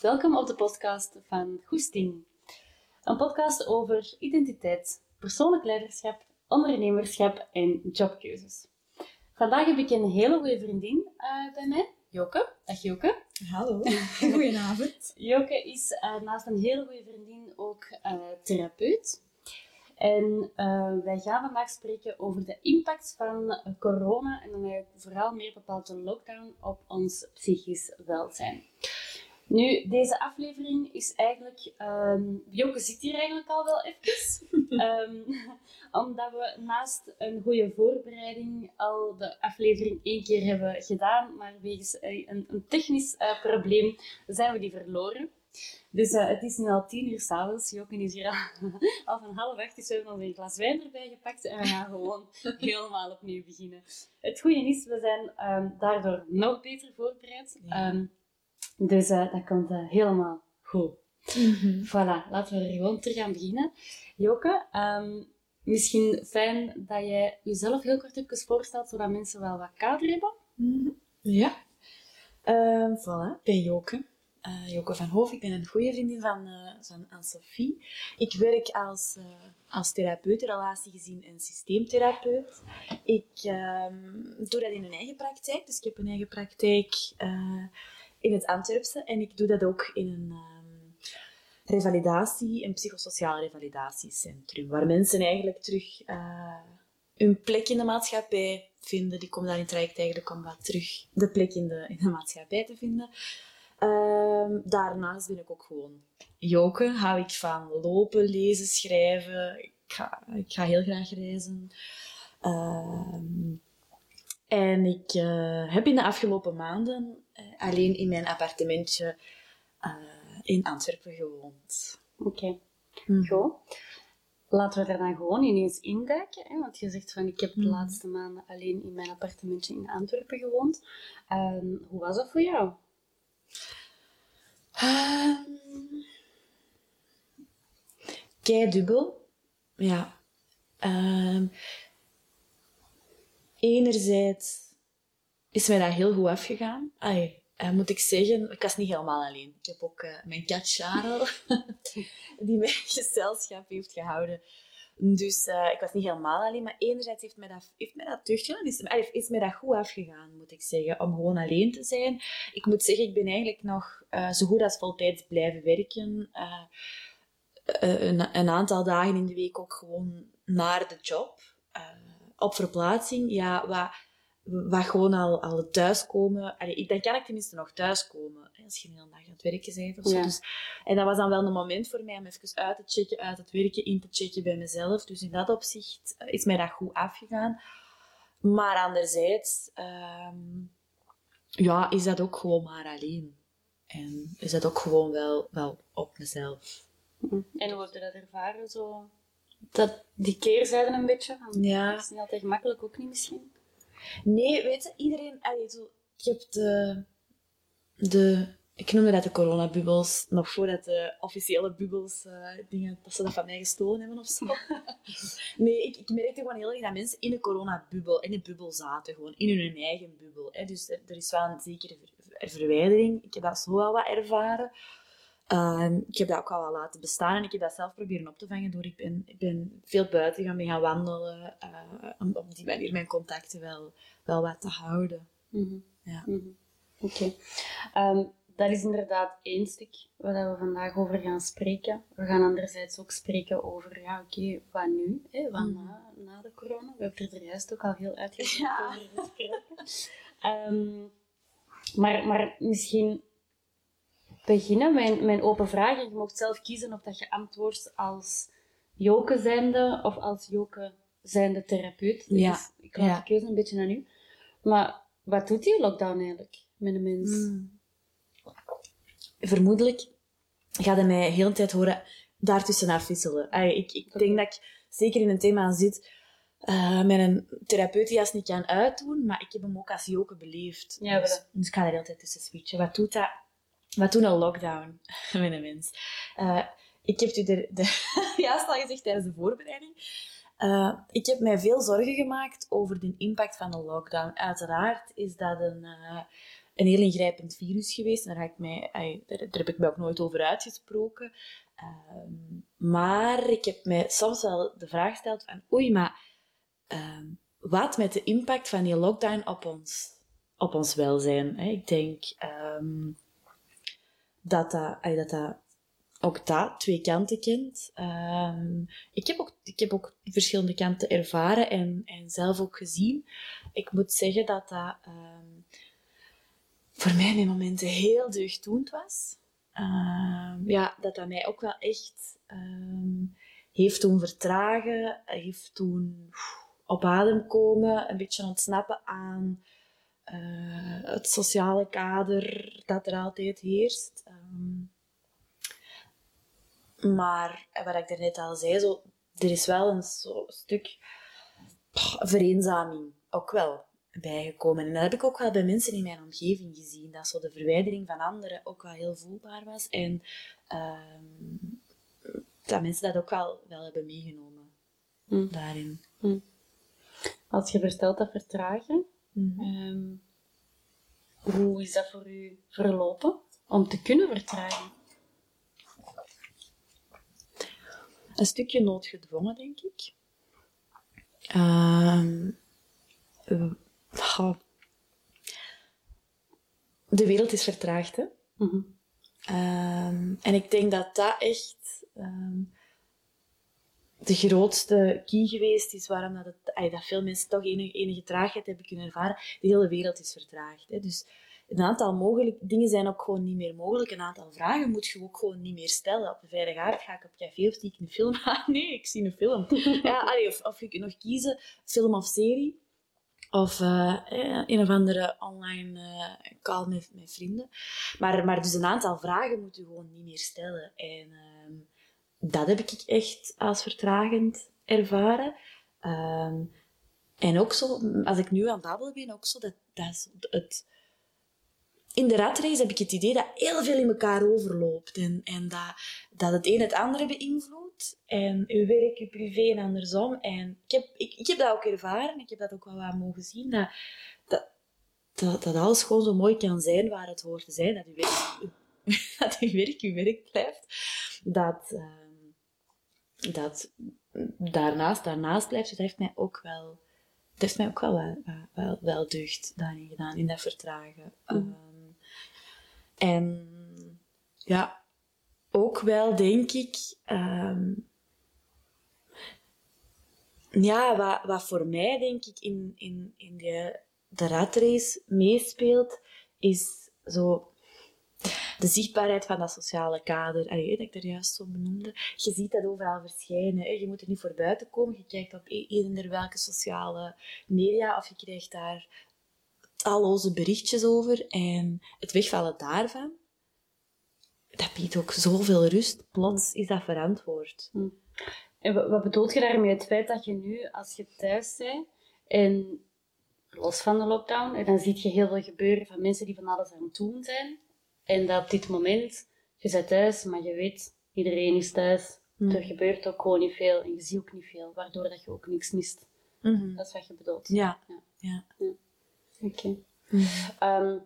Welkom op de podcast van Goesting. Een podcast over identiteit, persoonlijk leiderschap, ondernemerschap en jobkeuzes. Vandaag heb ik een hele goede vriendin uh, bij mij, Joke. Dag Joke. Hallo, goedenavond. Joke is uh, naast een hele goede vriendin ook uh, therapeut. En wij gaan vandaag spreken over de impact van corona en dan vooral meer bepaald de lockdown op ons psychisch welzijn. Nu, deze aflevering is eigenlijk... Um, zit hier eigenlijk al wel even. um, omdat we naast een goede voorbereiding al de aflevering één keer hebben gedaan. Maar wegens een, een, technisch uh, probleem zijn we die verloren. Dus uh, het is nu al tien uur s'avonds. Joke is hier al, al van half acht. Dus we hebben ons een glas wijn erbij gepakt. En we gaan gewoon helemaal opnieuw beginnen. Het goede is, we zijn um, daardoor nog beter voorbereid. Dus uh, dat komt uh, helemaal goed. Mm-hmm. Voilà, laten we er gewoon terug aan beginnen. Joke, um, misschien fijn dat jij jezelf heel kort even voorstelt, zodat mensen wel wat kader hebben. Mm-hmm. Ja. Uh, voilà, ik ben Joke. Uh, Joke van Hoof. Ik ben een goede vriendin van, uh, van Anne-Sophie. Ik werk als, uh, als therapeut, relatiegezien en systeemtherapeut. Ik ehm, doe dat in een eigen praktijk. Dus ik heb een eigen praktijk in het Antwerpse. En ik doe dat ook in een um, revalidatie, een psychosociaal revalidatiecentrum. Waar mensen eigenlijk terug uh, hun plek in de maatschappij vinden. Die komen daar in traject eigenlijk om wat terug de plek in de, in de maatschappij te vinden. Um, daarnaast ben ik ook gewoon joken. Hou ik van lopen, lezen, schrijven. Ik ga, ik ga heel graag reizen. Um, en ik uh, heb in de afgelopen maanden alleen in mijn appartementje uh, in Antwerpen gewoond. Oké, okay. mm. goed. Laten we er dan gewoon ineens induiken. Hè? Want je zegt van ik heb de mm. laatste maanden alleen in mijn appartementje in Antwerpen gewoond. Um, hoe was dat voor jou? Um, kei dubbel. Ja. Um, enerzijds is mij dat heel goed afgegaan. Ay, uh, moet ik zeggen, ik was niet helemaal alleen. Ik heb ook uh, mijn kat Charles, die mij gezelschap heeft gehouden. Dus uh, ik was niet helemaal alleen, maar enerzijds heeft mij dat, heeft mij dat. Is, is mij dat goed afgegaan, moet ik zeggen, om gewoon alleen te zijn. Ik moet zeggen, ik ben eigenlijk nog zo goed als voltijds blijven werken. Een, een, aantal dagen in de week ook gewoon naar de job op verplaatsing, ja, wat, wat gewoon al, al thuiskomen. Allee, dan kan ik tenminste nog thuiskomen. Als je een hele dag aan het werken bent of zo. Dus, en dat was dan wel een moment voor mij om even uit te checken, uit het werken, in te checken bij mezelf. Dus in dat opzicht is mij dat goed afgegaan. Maar anderzijds, um, ja, is dat ook gewoon maar alleen. En is dat ook gewoon wel, wel op mezelf. En hoe heb je dat ervaren, zo dat, die keerzijde een beetje. Ja. Dat is niet altijd gemakkelijk, ook niet misschien. Nee, weet je, iedereen... Allee, zo, je hebt de, de... Ik noemde dat de coronabubbels, nog voordat de officiële bubbels, uh, dingen, dat ze dat van mij gestolen hebben of zo. nee, ik, ik merkte gewoon heel erg dat mensen in een coronabubbel, in een bubbel zaten, gewoon in hun eigen bubbel. Hè. Dus er, er is wel een zekere ver, verwijdering. Ik heb dat zo wel wat ervaren. Um, ik heb dat ook al wel laten bestaan en ik heb dat zelf proberen op te vangen door ik ben, ik ben veel buiten gaan, gaan wandelen, uh, om op die manier mijn contacten wel, wel wat te houden. Mm -hmm. ja. Mm -hmm. Oké. Okay. Um, dat is inderdaad één stuk waar we vandaag over gaan spreken. We gaan anderzijds ook spreken over, ja oké, okay, wat nu? Hè? Wat mm. na, na de corona? We hebben er juist ook al heel uitgebreid ja. over gesproken. Um, maar, maar misschien beginnen. Mijn, mijn open vraag. je mocht zelf kiezen of dat je antwoordt als Joke zijnde of als Joke zijnde therapeut. Ja. Dus ik laat de keuze een beetje aan u. Maar wat doet die lockdown eigenlijk met een mens? Hmm. Vermoedelijk gaat hij mij heel de tijd horen daartussen afwisselen. ik, ik denk dat ik zeker in een thema zit uh, met een therapeut die als niet kan uitdoen, maar ik heb hem ook als Joke beleefd. Ja, dus, dus ik ga er altijd tussen switchen. Wat doet dat? Maar toen een lockdown, mijn mens. Uh, ik heb u de, de juist al gezegd tijdens de voorbereiding. Uh, ik heb mij veel zorgen gemaakt over de impact van de lockdown. Uiteraard is dat een, uh, een heel ingrijpend virus geweest. Daar, ik mij, daar, heb ik mij ook nooit over uitgesproken. Ehm, maar ik heb mij soms wel de vraag gesteld van, oei, maar ehm, wat met de impact van die lockdown op ons, op ons welzijn? Hè? Ik denk um, dat, dat, ook dat twee kanten kent. ik, heb ook, ik heb ook verschillende kanten ervaren en, en zelf ook gezien. Ik moet zeggen dat dat voor mij in momenten heel deugddoend was. Ehm, ja, dat dat mij ook wel echt ehm, heeft doen vertragen, heeft doen op adem komen, een beetje ontsnappen aan uh, het sociale kader dat er altijd heerst. Um, maar wat ik daarnet al zei, zo, er is wel een zo stuk vereenzaming, ook wel bijgekomen. En dat heb ik ook wel bij mensen in mijn omgeving gezien, dat zo de verwijdering van anderen ook wel heel voelbaar was. En uh, dat mensen dat ook wel, wel hebben meegenomen mm. daarin. Mm. Als je vertelt dat vertragen, um, hoe is dat voor u verlopen om te kunnen vertragen? Een stukje noodgedwongen, denk ik. Uh, de wereld is vertraagd, hè. Mhm. Ehm, en ik denk dat dat echt ehm, de grootste key geweest is waarom dat, het, dat veel mensen toch enige, enige traagheid hebben kunnen ervaren. De hele wereld is vertraagd. Hè. Dus een aantal mogelijke dingen zijn ook gewoon niet meer mogelijk. Een aantal vragen moet je ook gewoon niet meer stellen. Op een aard ga ik op café of zie ik een film? Ah, nee, ik zie een film. ja, of, of je kunt nog kiezen, film of serie. Of uh, een of andere online uh, call met, met vrienden. Maar, maar dus een aantal vragen moet je gewoon niet meer stellen. En uh, dat heb ik echt als vertragend ervaren. Ehm, en ook zo, als ik nu aan het babbelen ben, ook zo dat, dat het... In de ratrace heb ik het idee dat heel veel in elkaar overloopt. En, en dat, dat het een het andere beïnvloedt en uw werk, uw privé en andersom. En ik heb, ik, ik heb dat ook ervaren, ik heb dat ook wel wat mogen zien, dat, dat, dat, alles gewoon zo mooi kan zijn waar het hoort te zijn. Dat uw werk, dat uw werk, uw werk blijft. Dat, uh, dat daarnaast, daarnaast blijft. Dat heeft mij ook wel, dat heeft mij ook wel, wel, wel, wel deugd daarin gedaan, in dat vertragen. Mm. Um, en ja, ook wel, denk ik, um, ja, wat, wat voor mij, denk ik, in, in, in de, de ratrace meespeelt, is zo de zichtbaarheid van dat sociale kader. Allee, dat ik er juist zo benoemde. Je ziet dat overal verschijnen. Je moet er niet voor buiten komen. Je kijkt op eender welke sociale media of je krijgt daar talloze berichtjes over. En het wegvallen daarvan dat biedt ook zoveel rust. Plots is dat verantwoord. Hm. En wat bedoelt je daarmee? Het feit dat je nu, als je thuis bent, en los van de lockdown, en dan zie je heel veel gebeuren van mensen die van alles aan het doen zijn. En dat op dit moment, je bent thuis, maar je weet, iedereen is thuis. Hm. Er gebeurt ook gewoon niet veel en je ziet ook niet veel, waardoor dat je ook niks mist. Mhm. Dat is wat je bedoelt. Ja. ja. ja. Oké. Mhm. Ehm,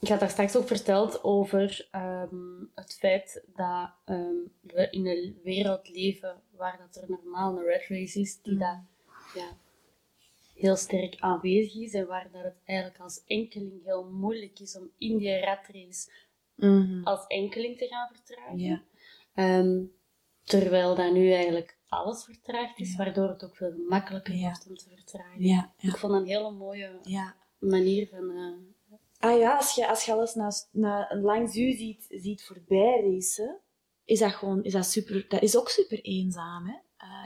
ik had daar straks ook verteld over um, het feit dat um, we in een wereld leven waar dat er normaal een red race is, die mm. dat, ja, heel sterk aanwezig is en waar dat het eigenlijk als enkeling heel moeilijk is om in die red race mm-hmm. als enkeling te gaan vertragen. Yeah. Um, terwijl dat nu eigenlijk alles vertraagd is, waardoor het ook veel gemakkelijker wordt om te vertragen. Ik vond dat een hele mooie manier van... Uh, Ah ja, als je, als je alles na, na, langs u ziet, ziet voorbij racen, is dat gewoon is dat super, dat is ook super eenzaam. Hè?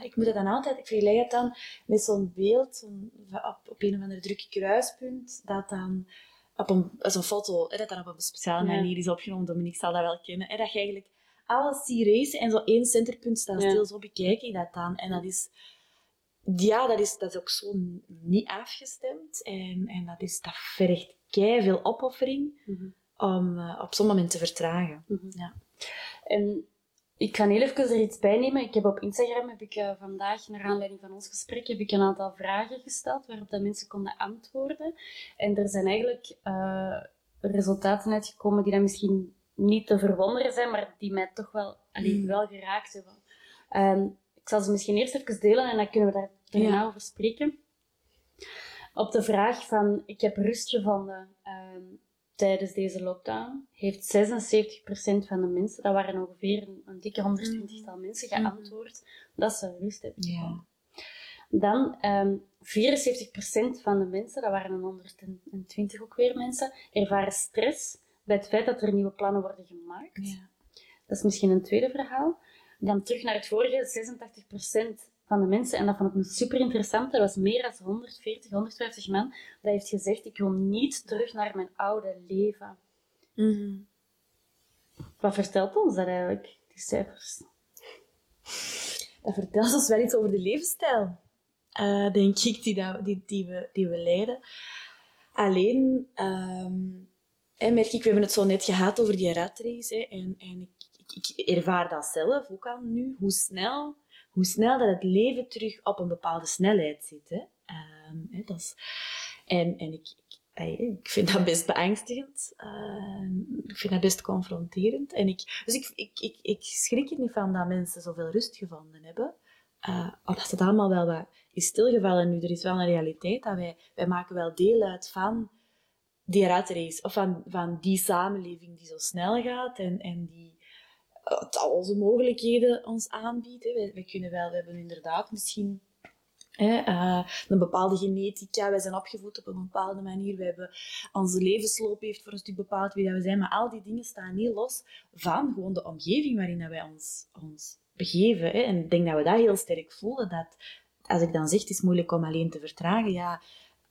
Ik moet dat dan altijd, ik vergelijk het dan met zo'n beeld op, op een of ander drukke kruispunt, dat dan op een, zo'n foto, hè, dat dan op een speciale manier is opgenomen, Dominique zal dat wel kennen, hè, dat je eigenlijk alles ziet racen en zo één centerpunt staat stil, zo bekijk ik dat dan. En dat is, ja, dat is, dat is ook zo niet afgestemd en, en dat, is, dat vergt kei veel opoffering mhm. om uh, op zo'n moment te vertragen. Mhm. ja. En ik ga heel even er iets bij nemen. Ik heb op Instagram heb ik uh, vandaag, naar aanleiding van ons gesprek, heb ik een aantal vragen gesteld waarop dat mensen konden antwoorden. En er zijn eigenlijk uh, resultaten uitgekomen die dan misschien niet te verwonderen zijn, maar die mij toch wel, allee, mm. wel geraakt hebben. Um, ik zal ze misschien eerst even delen en dan kunnen we daar daarna ja. over spreken. Op de vraag van, ik heb rust gevonden um, tijdens deze lockdown, heeft 76% van de mensen, dat waren ongeveer een, een dikke 120-tal mm. mensen, mm. geantwoord dat ze rust hebben gevonden. Dan um, 74% van de mensen, dat waren een 120 ook weer mensen, ervaren stress bij het feit dat er nieuwe plannen worden gemaakt. Dat is misschien een tweede verhaal. Dan terug naar het vorige, 86% van de mensen, en dat vond ik super interessant, dat was meer dan 140, 150 man, dat heeft gezegd, ik wil niet terug naar mijn oude leven. Mm Wat vertelt ons dat eigenlijk, die cijfers? Dat vertelt ons wel iets over de levensstijl, uh, denk ik, die, dat, die, die, we, die we leiden. Alleen, um, merk ik, we hebben het zo net gehad over die ratrace, en, en ik, ik, ik ervaar dat zelf ook al nu, hoe snel hoe snel dat het leven terug op een bepaalde snelheid zit. Hè. Um, hè, dat is, en en ik, ik, ik, vind dat best beangstigend. Uh, ik vind dat best confronterend. En ik, dus ik, ik, ik, ik schrik er niet van dat mensen zoveel rust gevonden hebben. Uh, omdat het allemaal wel wat is stilgevallen nu. Er is wel een realiteit dat wij, wij maken wel deel uit van die ratrace. Of van, van die samenleving die zo snel gaat en, en die al onze mogelijkheden ons aanbiedt. Hè. Wij, kunnen wel, we hebben inderdaad misschien hè, uh, een bepaalde genetica, wij zijn opgevoed op een bepaalde manier, we hebben, onze levensloop heeft voor een stuk bepaald wie dat we zijn, maar al die dingen staan niet los van gewoon de omgeving waarin dat wij ons, ons begeven. Hè. En ik denk dat we dat heel sterk voelen, dat als ik dan zeg het is moeilijk om alleen te vertragen, ja,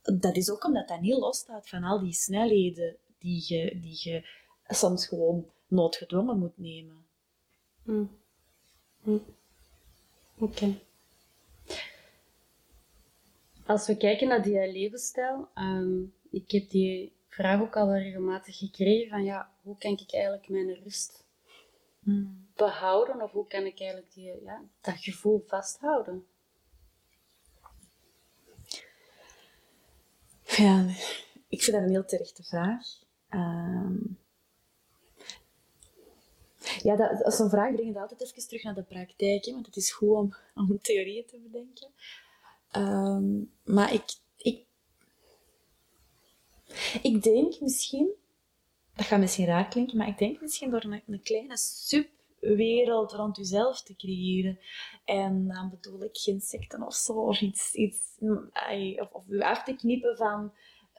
dat is ook omdat dat niet losstaat van al die snelheden die je, die je soms gewoon noodgedwongen moet nemen. Mm. Mm. Oké. Als we kijken naar die levensstijl, um, ik heb die vraag ook al regelmatig gekregen van ja, hoe kan ik eigenlijk mijn rust mm. behouden of hoe kan ik eigenlijk die, ja, dat gevoel vasthouden? Ja, ik vind dat een heel terechte vraag. Um, ja, dat, als een vraag brengt altijd even terug naar de praktijk, hè, want het is goed om, om theorieën te bedenken. Ehm, maar ik, ik, ik denk misschien, dat gaat misschien raar klinken, maar ik denk misschien door een, een kleine subwereld rond jezelf te creëren. En dan bedoel ik geen secten of zo, of iets, iets of, of u af te knippen van,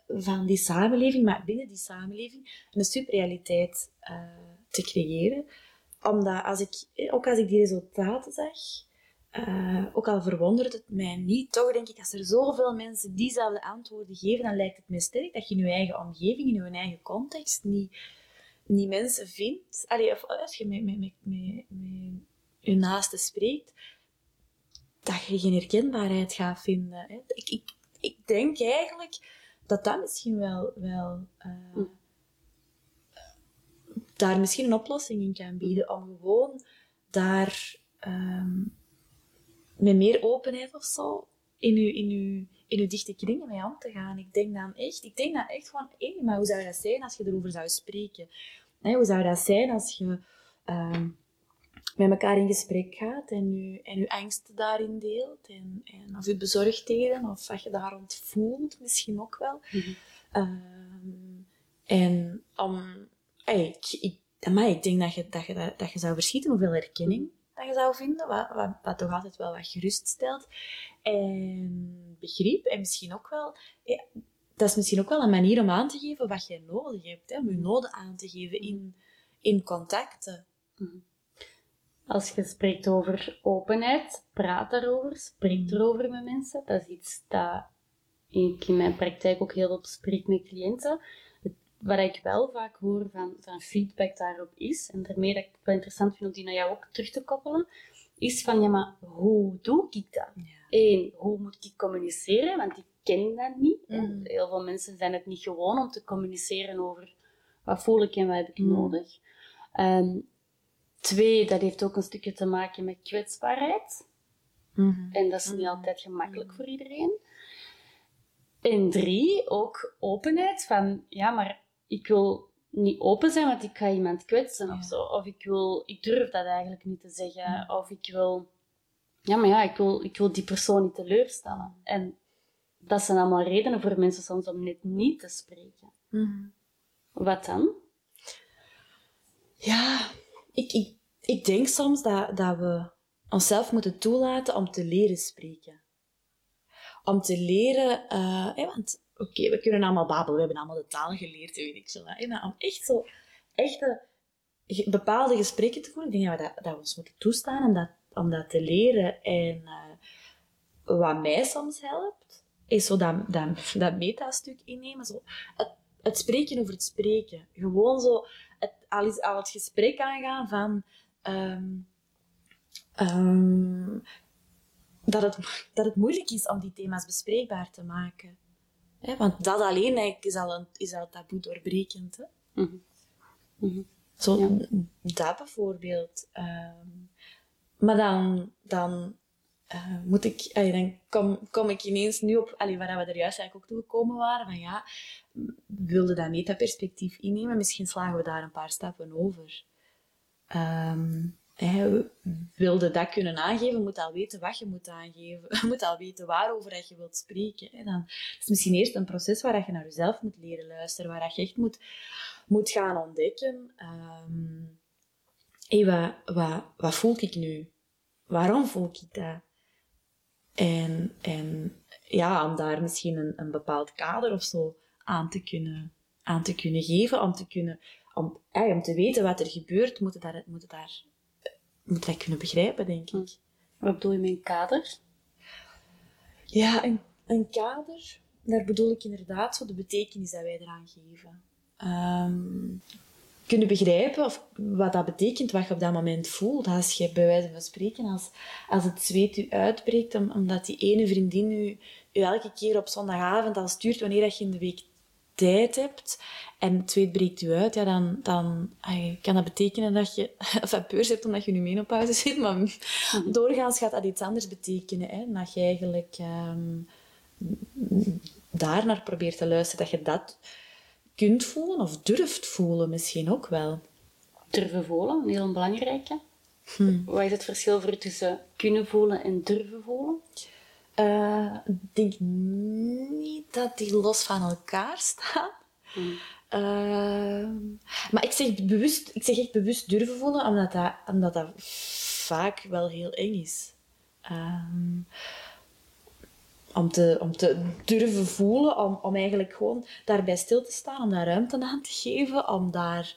van die samenleving, maar binnen die samenleving een subrealiteit uh, te creëren omdat als ik, ook als ik die resultaten zag, uh, ook al verwondert het mij niet, toch denk ik, als er zoveel mensen diezelfde antwoorden geven, dan lijkt het me sterk dat je in je eigen omgeving, in je eigen context, niet, niet mensen vindt. Of als je met, met, met, met, met je naaste spreekt, dat je geen herkenbaarheid gaat vinden. Ik, ik, ik denk eigenlijk dat dat misschien wel, wel uh, daar misschien een oplossing in kan bieden. Om gewoon daar um, met meer openheid of zo in uw, in, uw, in uw dichte kringen mee om te gaan. Ik denk dan echt, ik denk dan echt gewoon, hé, maar hoe zou dat zijn als je erover zou spreken? hoe zou dat zijn als je um, met elkaar in gesprek gaat en je, en je angsten daarin deelt en, en of je bezorgdheden of wat je daar rond voelt, misschien ook wel. Mm um, en om ik, ik, ik denk dat je, dat, je, dat, je zou verschieten hoeveel erkenning dat je zou vinden, wat, wat, wat toch altijd wel wat geruststelt. En begrip, en misschien ook wel... Ja, dat is misschien ook wel een manier om aan te geven wat jij nodig hebt. Hè? Om je noden aan te geven in, in contacten. Mhm. Als je spreekt over openheid, praat daarover, spreek mhm. erover met mensen. Dat is iets dat ik in mijn praktijk ook heel veel bespreek met cliënten wat ik wel vaak hoor van, van feedback daarop is, en daarmee dat ik het wel interessant vind om die naar jou ook terug te koppelen, is van, ja, maar hoe doe ik dat? Eén, hoe moet ik communiceren? Want ik ken dat niet. Mm. Heel veel mensen zijn het niet gewoon om te communiceren over wat voel ik en wat heb ik mm. nodig. Um, twee, dat heeft ook een stukje te maken met kwetsbaarheid. Mhm. En dat is niet altijd gemakkelijk voor iedereen. En drie, ook openheid van, ja, maar ik wil niet open zijn, want ik ga iemand kwetsen Ja. of zo. Of ik wil, ik durf dat eigenlijk niet te zeggen. Of ik wil, ja, maar ja, ik wil, ik wil die persoon niet teleurstellen. En dat zijn allemaal redenen voor mensen soms om net niet te spreken. Mhm. Wat dan? Ja, ik, ik, ik denk soms dat, dat we onszelf moeten toelaten om te leren spreken. Om te leren, eh, want oké, we kunnen allemaal babbelen, we hebben allemaal de taal geleerd, weet ik zo. Hè, maar om echt zo, echte, bepaalde gesprekken te voeren, ik denk we dat, dat we ons moeten toestaan om dat, om dat te leren. En eh, wat mij soms helpt, is zo dat, dat, dat metastuk innemen, zo het, het spreken over het spreken. Gewoon zo het, al, al het gesprek aangaan van ehm, ehm, dat, het, dat het moeilijk is om die thema's bespreekbaar te maken. Hè, want dat alleen eigenlijk is al, een, is al taboe doorbrekend. Hè? Mhm. Mhm. Zo, Ja. dat bijvoorbeeld. Ehm, maar dan, dan eh, moet ik, allee, dan kom, kom ik ineens nu op, allee, waar we er juist eigenlijk ook toe gekomen waren, van ja, we wilden dat metaperspectief innemen, misschien slagen we daar een paar stappen over. Ehm we wilde dat kunnen aangeven, moet al weten wat je moet aangeven. Je moet al weten waarover dat je wilt spreken. Hè. Dan is misschien eerst een proces waar je naar jezelf moet leren luisteren, waar je echt moet, moet gaan ontdekken. ehm hé, wat, wat, wat voel ik nu? Waarom voel ik dat? En, en ja, om daar misschien een, een bepaald kader of zo aan te kunnen, aan te kunnen geven, om te kunnen, om, om te weten wat er gebeurt, moet je daar, moet je daar, moet dat kunnen begrijpen, denk ik. Wat bedoel je met een kader? Ja, een, een kader, daar bedoel ik inderdaad zo de betekenis dat wij eraan geven. Ehm, kunnen begrijpen of wat dat betekent, wat je op dat moment voelt. Als je bij wijze van spreken, als, als het zweet u uitbreekt, om- omdat die ene vriendin u, u elke keer op zondagavond al stuurt wanneer dat je in de week tijd hebt en het zweet breekt u uit, ja, dan, dan kan dat betekenen dat je enfin, beurs hebt omdat je nu menopauze zit, maar doorgaans gaat dat iets anders betekenen. Hè? Dat je eigenlijk ehm, daar naar probeert te luisteren, dat je dat kunt voelen of durft voelen misschien ook wel. Durven voelen, een heel belangrijke. Hm. Wat is het verschil voor tussen kunnen voelen en durven voelen? Eh, ik denk niet dat die los van elkaar staan. Hmm. Ehm, maar ik zeg, bewust, ik zeg echt bewust durven voelen, omdat dat, omdat dat vaak wel heel eng is. Ehm, om, te, om te durven voelen, om, om eigenlijk gewoon daarbij stil te staan, om daar ruimte aan te geven, om daar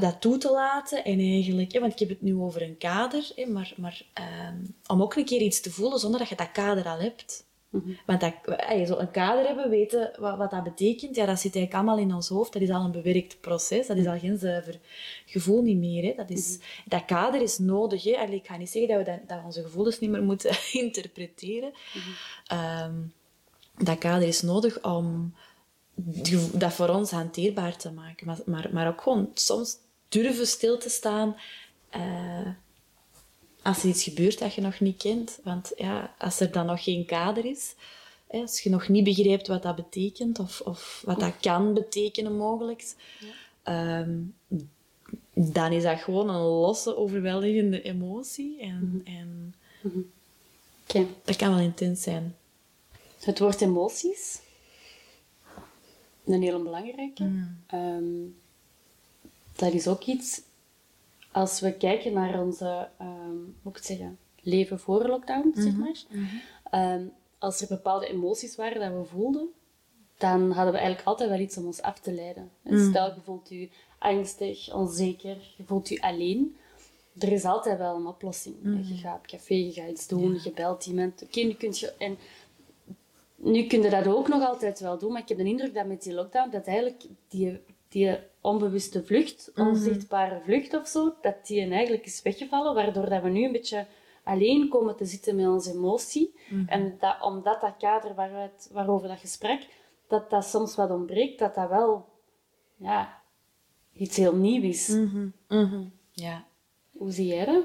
dat toe te laten. En eigenlijk, hè, want ik heb het nu over een kader, hè, maar, maar ehm, om ook een keer iets te voelen zonder dat je dat kader al hebt. Mhm. Want dat, eh, zo een kader hebben, weten wat, wat dat betekent, ja, dat zit eigenlijk allemaal in ons hoofd. Dat is al een bewerkt proces. Dat is al geen zuiver gevoel niet meer. Hè. Dat, is, dat kader is nodig. Hè. Allee, ik ga niet zeggen dat we dat, dat we onze gevoelens niet meer moeten interpreteren. Ehm, dat kader is nodig om dat voor ons hanteerbaar te maken. Maar, maar, maar ook gewoon soms durven stil te staan eh, als er iets gebeurt dat je nog niet kent. Want ja, als er dan nog geen kader is, hè, als je nog niet begrijpt wat dat betekent of, of wat dat kan betekenen mogelijk, ehm, dan is dat gewoon een losse, overweldigende emotie. En, en Oké. dat kan wel intens zijn. Het woord emoties. Een hele belangrijke. Mm. Ehm, dat is ook iets, als we kijken naar onze, ehm, hoe moet ik het zeggen, leven voor lockdown, zeg Mhm. maar. Ehm, als er bepaalde emoties waren dat we voelden, dan hadden we eigenlijk altijd wel iets om ons af te leiden. En Mm. Stel, je voelt je angstig, onzeker, je voelt je alleen. Er is altijd wel een oplossing. Je gaat op café, je gaat iets doen, je belt iemand. Oké, nu kun je... En nu kun je dat ook nog altijd wel doen, maar ik heb de indruk dat met die lockdown, dat eigenlijk die, die onbewuste vlucht, onzichtbare vlucht of zo, dat die eigenlijk is weggevallen, waardoor dat we nu een beetje alleen komen te zitten met onze emotie. En dat, omdat dat kader waaruit, waarover dat je sprak, dat dat soms wat ontbreekt, dat dat wel ja, iets heel nieuw is. Mhm, mhm, Ja. Hoe zie jij dat?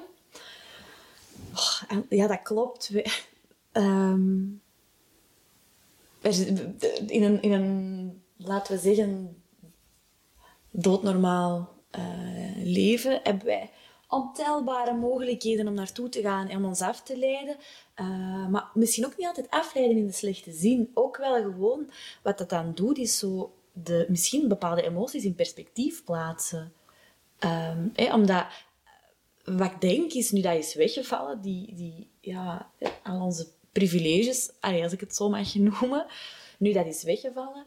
Oh, ja, dat klopt. We- ehm, in, een, in een, laten we zeggen, doodnormaal eh, leven hebben wij ontelbare mogelijkheden om naartoe te gaan en om ons af te leiden. Eh, maar misschien ook niet altijd afleiden in de slechte zin. Ook wel gewoon, wat dat dan doet, is zo de, misschien bepaalde emoties in perspectief plaatsen. Ehm, omdat wat ik denk is, nu dat is weggevallen, die, die, ja, al onze privileges, als ik het zo mag noemen, nu dat is weggevallen.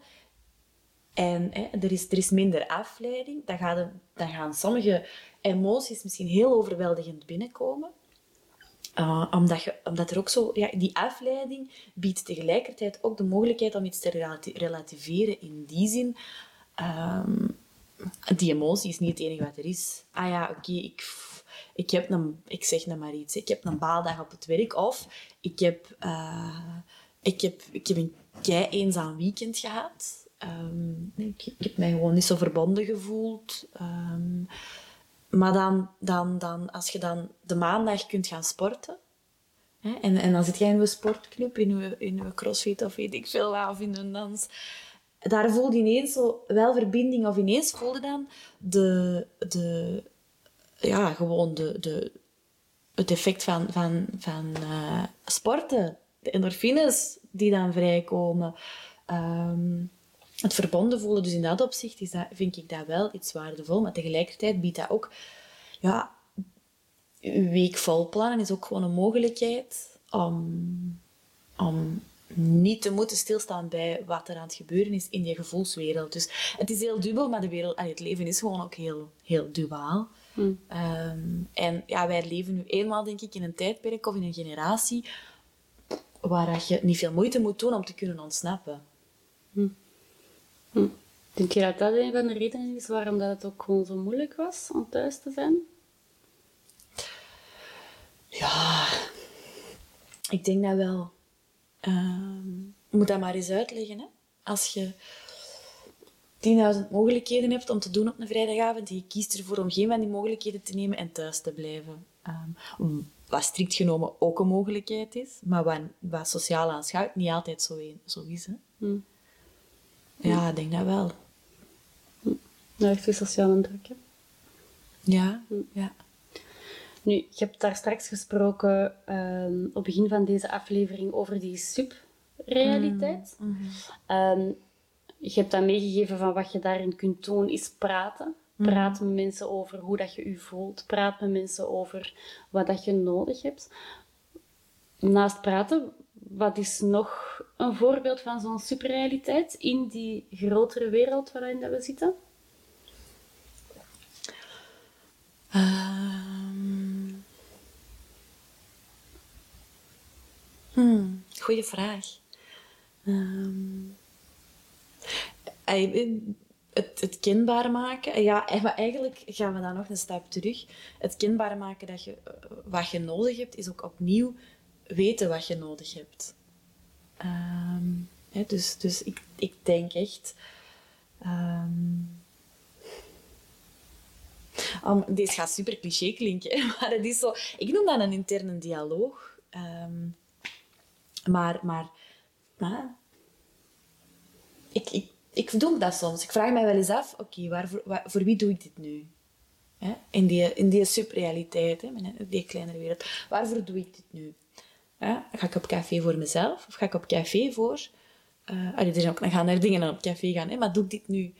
En hè, er, is, er is minder afleiding, dan gaan, dan gaan sommige emoties misschien heel overweldigend binnenkomen. Uh, omdat, je, omdat er ook zo... Ja, die afleiding biedt tegelijkertijd ook de mogelijkheid om iets te relati- relativeren in die zin... ehm, die emotie is niet het enige wat er is. Ah ja, oké, ik, ik heb een... Ik zeg nou maar iets. Ik heb een baaldag op het werk. Of ik heb, eh, ik heb, ik heb een kei eenzaam weekend gehad. Ehm, ik, heb mij gewoon niet zo verbonden gevoeld. Ehm, maar dan, dan, dan, als je dan de maandag kunt gaan sporten... Hè, en, en dan zit jij in een sportclub, in een, in een crossfit of weet ik veel of in een dans daar voelde ineens wel verbinding, of ineens voelde dan de, de ja, gewoon de, de, het effect van, van, van eh, sporten. De endorfines die dan vrijkomen. Ehm, het verbonden voelen. Dus in dat opzicht is dat, vind ik dat wel iets waardevol. Maar tegelijkertijd biedt dat ook... Ja, week vol is ook gewoon een mogelijkheid om, om niet te moeten stilstaan bij wat er aan het gebeuren is in je gevoelswereld. Dus het is heel dubbel, maar de wereld, het leven is gewoon ook heel, heel duaal. Ehm, en ja, wij leven nu eenmaal, denk ik, in een tijdperk of in een generatie waar je niet veel moeite moet doen om te kunnen ontsnappen. Denk je dat dat een van de redenen is waarom dat het ook gewoon zo moeilijk was om thuis te zijn? Ja, ik denk dat wel. Ehm, je moet dat maar eens uitleggen. Hè? Als je 10.000 mogelijkheden hebt om te doen op een vrijdagavond je kiest ervoor om geen van die mogelijkheden te nemen en thuis te blijven. Ehm, wat strikt genomen ook een mogelijkheid is, maar wat, wat sociaal aanschouwt niet altijd zo, een- zo is. Hè? Hm. Ja, ik denk dat wel. Dat heeft veel sociale druk, hè? Ja, ja. Nu, je hebt daar straks gesproken ehm, op het begin van deze aflevering over die subrealiteit. Ehm, je hebt dan meegegeven van wat je daarin kunt doen, is praten. Praat met mensen over hoe dat je je voelt. Praat met mensen over wat dat je nodig hebt. Naast praten, wat is nog een voorbeeld van zo'n subrealiteit in die grotere wereld waarin dat we zitten? Ehm. Hmm, goeie vraag. Ehm. Het, het kenbaar maken. Ja, maar eigenlijk gaan we dan nog een stap terug. Het kenbaar maken dat je eh, wat je nodig hebt, is ook opnieuw weten wat je nodig hebt. Ehm, hè, dus dus ik, ik denk echt. ehm, deze gaat super cliché klinken, maar het is zo... Ik noem dat een interne dialoog. Maar, maar. Ik, ik, ik doe dat soms. Ik vraag mij wel eens af, oké, waar, voor wie doe ik dit nu? In, die, in die subrealiteit, in die kleinere wereld. Waarvoor doe ik dit nu? Ga ik op café voor mezelf? Of ga ik op café voor... eh er zijn ook, dan gaan er dingen op café gaan, hè, maar doe ik dit nu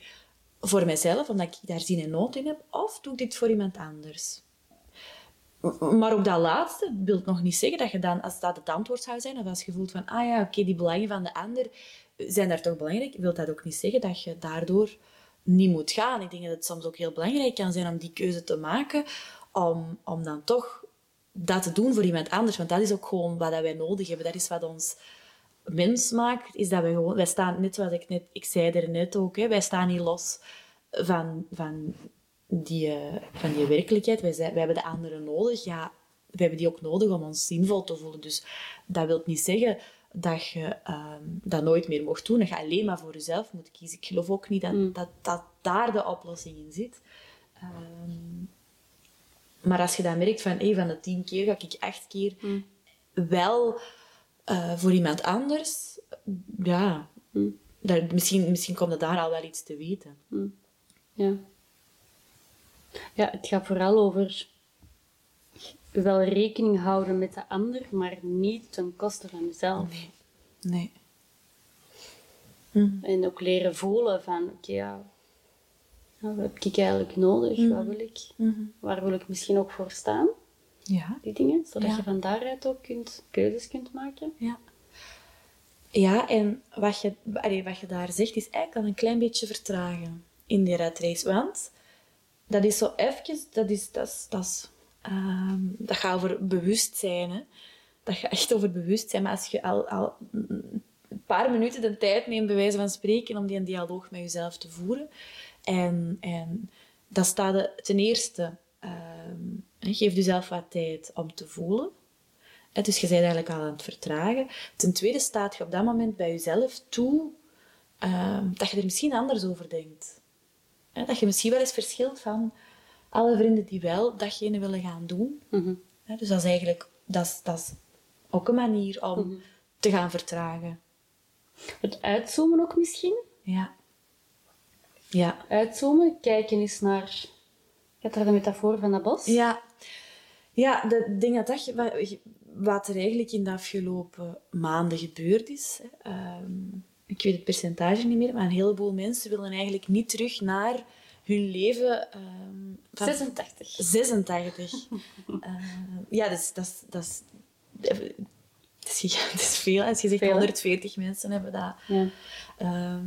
voor mezelf, omdat ik daar zin en nood in heb, of doe ik dit voor iemand anders? Maar ook dat laatste wil nog niet zeggen dat je dan, als dat het antwoord zou zijn, of als je voelt van, ah ja, oké, die belangen van de ander zijn daar toch belangrijk, wil dat ook niet zeggen dat je daardoor niet moet gaan. Ik denk dat het soms ook heel belangrijk kan zijn om die keuze te maken, om, om dan toch dat te doen voor iemand anders. Want dat is ook gewoon wat wij nodig hebben. Dat is wat ons mens maakt, is dat wij gewoon... Wij staan, net zoals ik net... Ik zei er net ook, hè, wij staan niet los van, van, die, eh, van die werkelijkheid. Wij, zijn, wij hebben de anderen nodig. Ja, we hebben die ook nodig om ons zinvol te voelen. Dus dat wil niet zeggen dat je ehm, dat nooit meer mocht doen. Dat je alleen maar voor jezelf moet kiezen. Ik geloof ook niet dat, Mm. dat, dat daar de oplossing in zit. Ehm, maar als je dan merkt van, hé, van de tien keer ga ik acht keer Mm. wel eh, voor iemand anders, ja, Mm. daar, misschien, misschien komt er daar al wel iets te weten. Ja. Ja, het gaat vooral over wel rekening houden met de ander, maar niet ten koste van jezelf. Nee. Nee. En ook leren voelen van, oké, ja, ja, wat heb ik eigenlijk nodig? Wat wil ik? Waar wil ik misschien ook voor staan? Ja. Die dingen, zodat Ja. je van daaruit ook kunt, keuzes kunt maken. Ja. Ja, en wat je, allee, wat je daar zegt, is eigenlijk al een klein beetje vertragen in die red race. Want dat is zo even, dat, is, dat, is, dat, ehm, dat gaat over bewustzijn. Hè? Dat gaat echt over bewustzijn. Maar als je al, al een paar minuten de tijd neemt, bij wijze van spreken, om die een dialoog met jezelf te voeren. En, en dat staat er ten eerste, ehm, geef jezelf wat tijd om te voelen. Hè, Dus je bent eigenlijk al aan het vertragen. Ten tweede staat je op dat moment bij jezelf toe ehm, dat je er misschien anders over denkt. Dat je misschien wel eens verschilt van alle vrienden die wel datgene willen gaan doen. Mhm. Hè, Dus dat is eigenlijk dat is, dat is ook een manier om Mhm. te gaan vertragen. Het uitzoomen ook misschien. Ja. Ja. Uitzoomen, kijken eens naar... Je hebt daar de metafoor van dat bos. Ja, ja de, ik denk dat dat je- wat, er eigenlijk in de afgelopen maanden gebeurd is. hè. Ehm, ik weet het percentage niet meer, maar een heleboel mensen willen eigenlijk niet terug naar hun leven ehm, van 86. 86. Ehm, ja, dat is, dat is, dat is, dat is gigantisch veel. Als je zegt Veel, hè? 140 mensen hebben dat. Ja. Ehm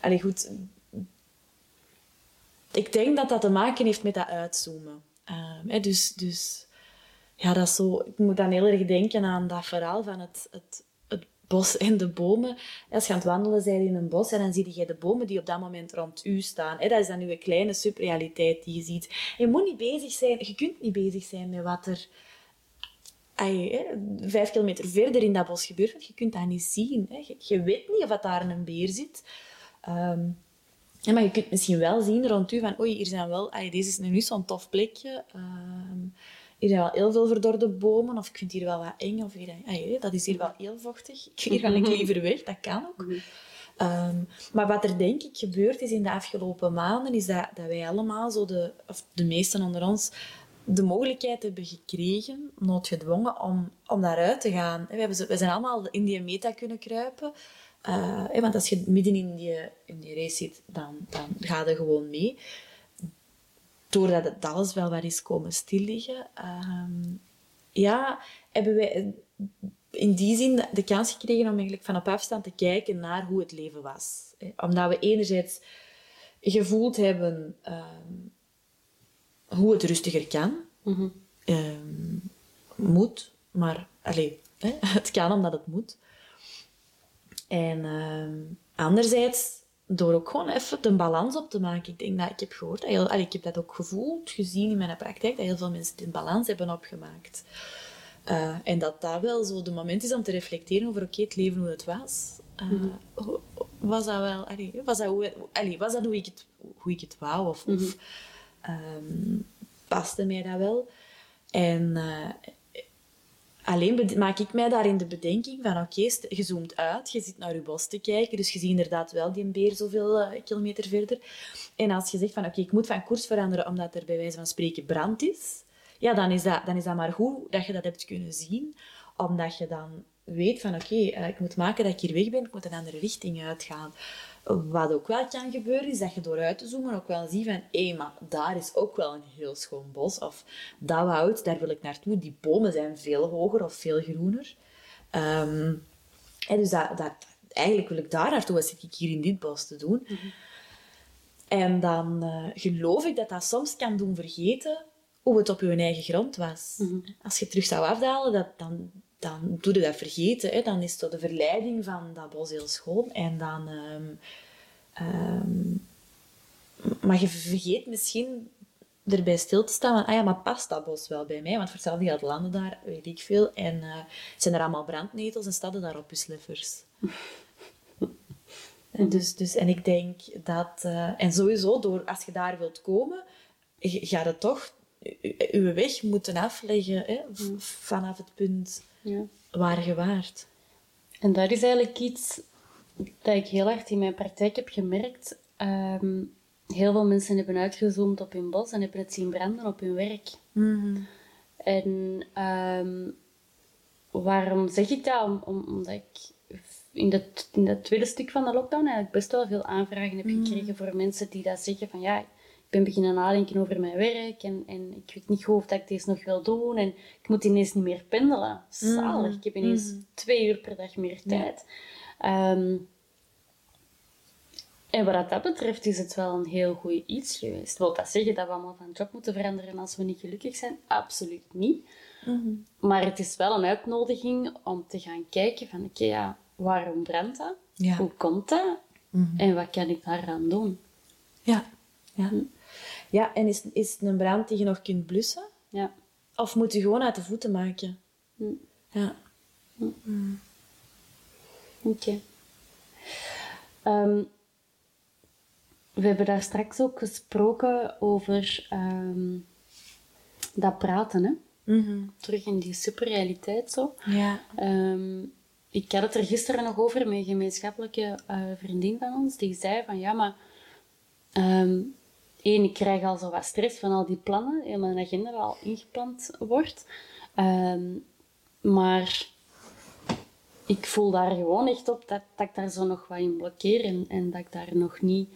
allee, goed. Ik denk dat dat te maken heeft met dat uitzoomen. Ehm, hè, dus, dus ja, dat is zo. Ik moet dan heel erg denken aan dat verhaal van het, het bos en de bomen. Als je aan het wandelen bent in een bos en dan zie je de bomen die op dat moment rond u staan. Dat is dan uw kleine subrealiteit die je ziet. Je moet niet bezig zijn, je kunt niet bezig zijn met wat er vijf kilometer verder in dat bos gebeurt, want je kunt dat niet zien. Je, weet niet of daar een beer zit. Ehm, maar je kunt misschien wel zien rond u van, oei, hier zijn wel, deze is nu zo'n tof plekje. Ehm, hier zijn wel heel veel verdorde bomen, of ik vind hier wel wat eng, of hier, ai, dat is hier wel heel vochtig. Hier ga ik liever weg, dat kan ook. Ehm, maar wat er denk ik gebeurd is in de afgelopen maanden, is dat, dat wij allemaal, zo de, of de meesten onder ons, de mogelijkheid hebben gekregen, noodgedwongen, om, om daaruit te gaan. We, hebben, we zijn allemaal in die meta kunnen kruipen. Eh, want als je midden in die, in die race zit, dan, dan ga je gewoon mee. Doordat het alles wel wat is komen stilliggen. ehm, ja, hebben wij in die zin de kans gekregen om eigenlijk van op afstand te kijken naar hoe het leven was. Omdat we enerzijds gevoeld hebben ehm, hoe het rustiger kan. Mhm. Ehm, moet, maar allee, hè, het kan omdat het moet. En anderzijds, door ook gewoon even de balans op te maken. Ik denk dat ik heb gehoord, dat heel, allee, ik heb dat ook gevoeld, gezien in mijn praktijk, dat heel veel mensen die balans hebben opgemaakt. Eh, en dat dat wel zo de moment is om te reflecteren over oké, het leven hoe het was. Eh, ho- Was dat wel, allee, was dat hoe, allee, was dat hoe ik het, hoe ik het wou? Of, of ehm, paste mij dat wel? En eh, alleen maak ik mij daarin de bedenking van oké, st- je zoomt uit, je zit naar je bos te kijken, dus je ziet inderdaad wel die beer zoveel eh, kilometer verder. En als je zegt van oké, ik moet van koers veranderen omdat er bij wijze van spreken brand is, ja, dan is dat, dan is dat maar goed dat je dat hebt kunnen zien, omdat je dan weet van oké, eh, ik moet maken dat ik hier weg ben, ik moet een andere richting uitgaan. Wat ook wel kan gebeuren, is dat je door uit te zoomen ook wel ziet van hé, maar daar is ook wel een heel schoon bos. Of dat woud, daar wil ik naartoe. Die bomen zijn veel hoger of veel groener. Ehm, en dus dat, dat, eigenlijk wil ik daar naartoe, wat zit ik hier in dit bos te doen? En dan eh, geloof ik dat dat soms kan doen vergeten hoe het op je eigen grond was. Als je terug zou afdalen, dat, dan, dan doe je dat vergeten. Hè? Dan is zo de verleiding van dat bos heel schoon. En dan... ehm, ehm, maar je vergeet misschien erbij stil te staan van, ah ja, maar past dat bos wel bij mij? Want voor hetzelfde geld landen daar, weet ik veel, en eh, zijn er allemaal brandnetels en staat er daar op en, dus, dus, en ik denk dat, eh, en sowieso, door, als je daar wilt komen, ga je toch je weg moeten afleggen hè, vanaf het punt Ja. waar je waart. En dat is eigenlijk iets dat ik heel hard in mijn praktijk heb gemerkt. Ehm, heel veel mensen hebben uitgezoomd op hun bos en hebben het zien branden op hun werk. En ehm, waarom zeg ik dat? Om, om- omdat ik in dat, in dat tweede stuk van de lockdown eigenlijk best wel veel aanvragen heb gekregen voor mensen die dat zeggen van ja, ben beginnen nadenken over mijn werk en, en ik weet niet goed of dat ik deze nog wil doen en ik moet ineens niet meer pendelen. Zalig, ik heb ineens twee uur per dag meer tijd. Ehm, en wat dat betreft is het wel een heel goed iets geweest. Wil dat zeggen dat we allemaal van job moeten veranderen als we niet gelukkig zijn? Absoluut niet. Maar het is wel een uitnodiging om te gaan kijken van oké, ja, waarom brandt dat? Ja. Hoe komt dat? En wat kan ik daaraan doen? Ja. Ja. Ja, en is, is het een brand die je nog kunt blussen? Ja. Of moet je gewoon uit de voeten maken? Hm. Ja. Oké. Ehm, we hebben daar straks ook gesproken over ehm, dat praten, hè? Terug in die superrealiteit zo. Ja. Ehm, ik had het er gisteren nog over met een gemeenschappelijke eh, vriendin van ons. Die zei van ja, maar één, ik krijg al zo wat stress van al die plannen in mijn agenda al ingepland wordt. Ehm, maar ik voel daar gewoon echt op dat, dat ik daar zo nog wat in blokkeer en, en dat ik daar nog niet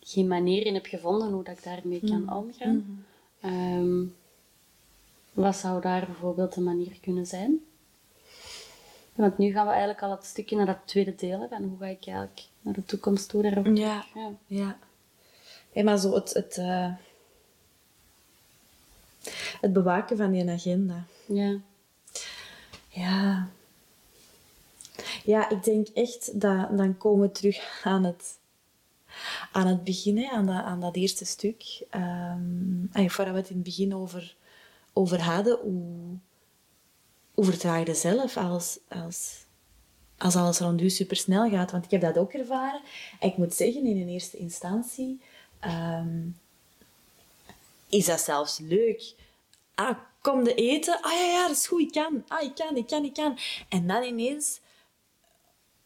geen manier in heb gevonden hoe dat ik daarmee kan omgaan. Ehm, wat zou daar bijvoorbeeld een manier kunnen zijn? Want nu gaan we eigenlijk al het stukje naar dat tweede deel, hè, van hoe ga ik eigenlijk naar de toekomst toe daarop. Ja. Ja. Ja. Maar zo het, het, eh, het bewaken van die agenda. Ja. Ja. Ja, ik denk echt dat dan komen we terug aan het, aan het begin, hè, aan, dat, aan dat eerste stuk. Um, voordat we het in het begin over, over hadden, hoe, hoe vertraag je zelf als, als, als alles rond u supersnel gaat? Want ik heb dat ook ervaren. En ik moet zeggen, in een eerste instantie ehm, is dat zelfs leuk. Ah, kom de eten? Ah ja, ja, dat is goed, ik kan. Ah, ik kan, ik kan, ik kan. En dan ineens...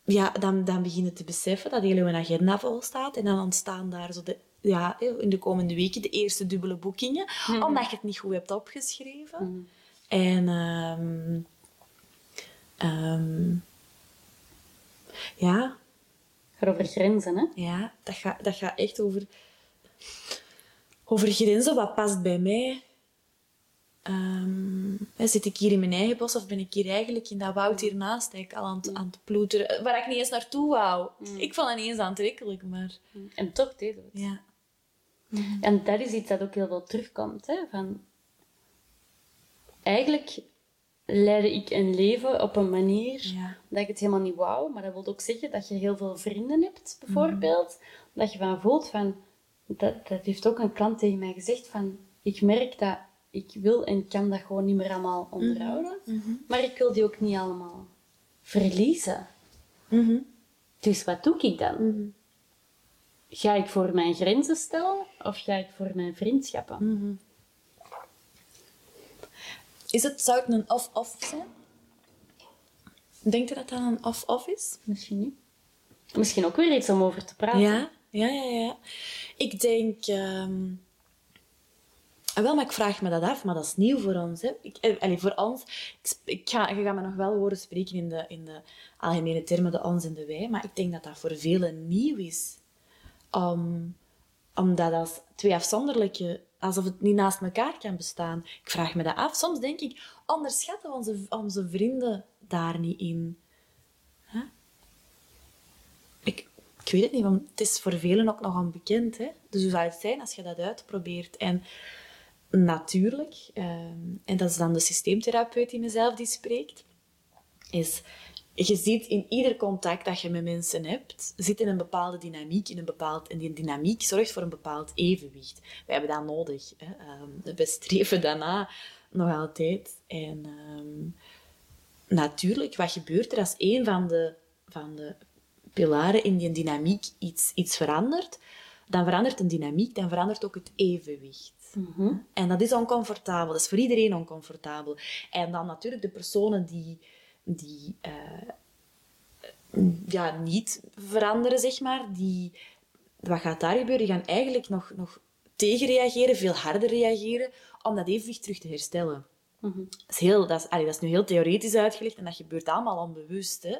Ja, dan, dan begin je te beseffen dat heel je agenda vol staat. En dan ontstaan daar zo de, ja, in de komende weken de eerste dubbele boekingen. Omdat je het niet goed hebt opgeschreven. En... ehm, ehm, ja, gaat over grenzen, hè? ja, dat gaat, dat gaat echt over, over grenzen. Wat past bij mij? Ehm, zit ik hier in mijn eigen bos of ben ik hier eigenlijk in dat woud hiernaast eigenlijk al aan het, aan het ploeteren? Waar ik niet eens naartoe wou. Ik vond het niet eens aantrekkelijk, maar... En toch we het. Ja. En dat is iets dat ook heel veel terugkomt. Hè? Van, eigenlijk leidde ik een leven op een manier Ja. dat ik het helemaal niet wou. Maar dat wil ook zeggen dat je heel veel vrienden hebt, bijvoorbeeld. Dat je van voelt van... Dat, dat heeft ook een klant tegen mij gezegd van... Ik merk dat ik wil en kan dat gewoon niet meer allemaal onderhouden. Maar ik wil die ook niet allemaal verliezen. Dus wat doe ik dan? Ga ik voor mijn grenzen stellen of ga ik voor mijn vriendschappen? Is het, zou het een off-off zijn? Denk je dat dat een off-off is? Misschien niet. Misschien ook weer iets om over te praten. Ja, ja, ja, ja. Ik denk... ah, wel, maar ik vraag me dat af, maar dat is nieuw voor ons. Hè. Ik, eh, voor ons... Ik, ga, je gaat me nog wel horen spreken in de, in de algemene termen, de ons en de wij, maar ik denk dat dat voor velen nieuw is. Om, om dat als twee afzonderlijke... Alsof het niet naast elkaar kan bestaan. Ik vraag me dat af. Soms denk ik, onderschatten we onze, onze vrienden daar niet in? Ik, weet het niet, want het is voor velen ook nog onbekend. Hè? Dus hoe zou het zijn als je dat uitprobeert? En natuurlijk, ehm, en dat is dan de systeemtherapeut in mezelf die spreekt, is je ziet in ieder contact dat je met mensen hebt, zit in een bepaalde dynamiek. In een bepaald, en die dynamiek zorgt voor een bepaald evenwicht. We hebben dat nodig. Hè. Um, we streven daarna nog altijd. En um, natuurlijk, wat gebeurt er als een van de, van de pilaren in die dynamiek iets, iets verandert? Dan verandert een dynamiek, dan verandert ook het evenwicht. Mhm. En dat is oncomfortabel. Dat is voor iedereen oncomfortabel. En dan natuurlijk de personen die die uh, ja, niet veranderen, zeg maar. Die, wat gaat daar gebeuren? Die gaan eigenlijk nog, nog tegenreageren, veel harder reageren, om dat evenwicht terug te herstellen. Mm -hmm. dat, is heel, dat, is, allee, dat is nu heel theoretisch uitgelegd en dat gebeurt allemaal onbewust. Hè.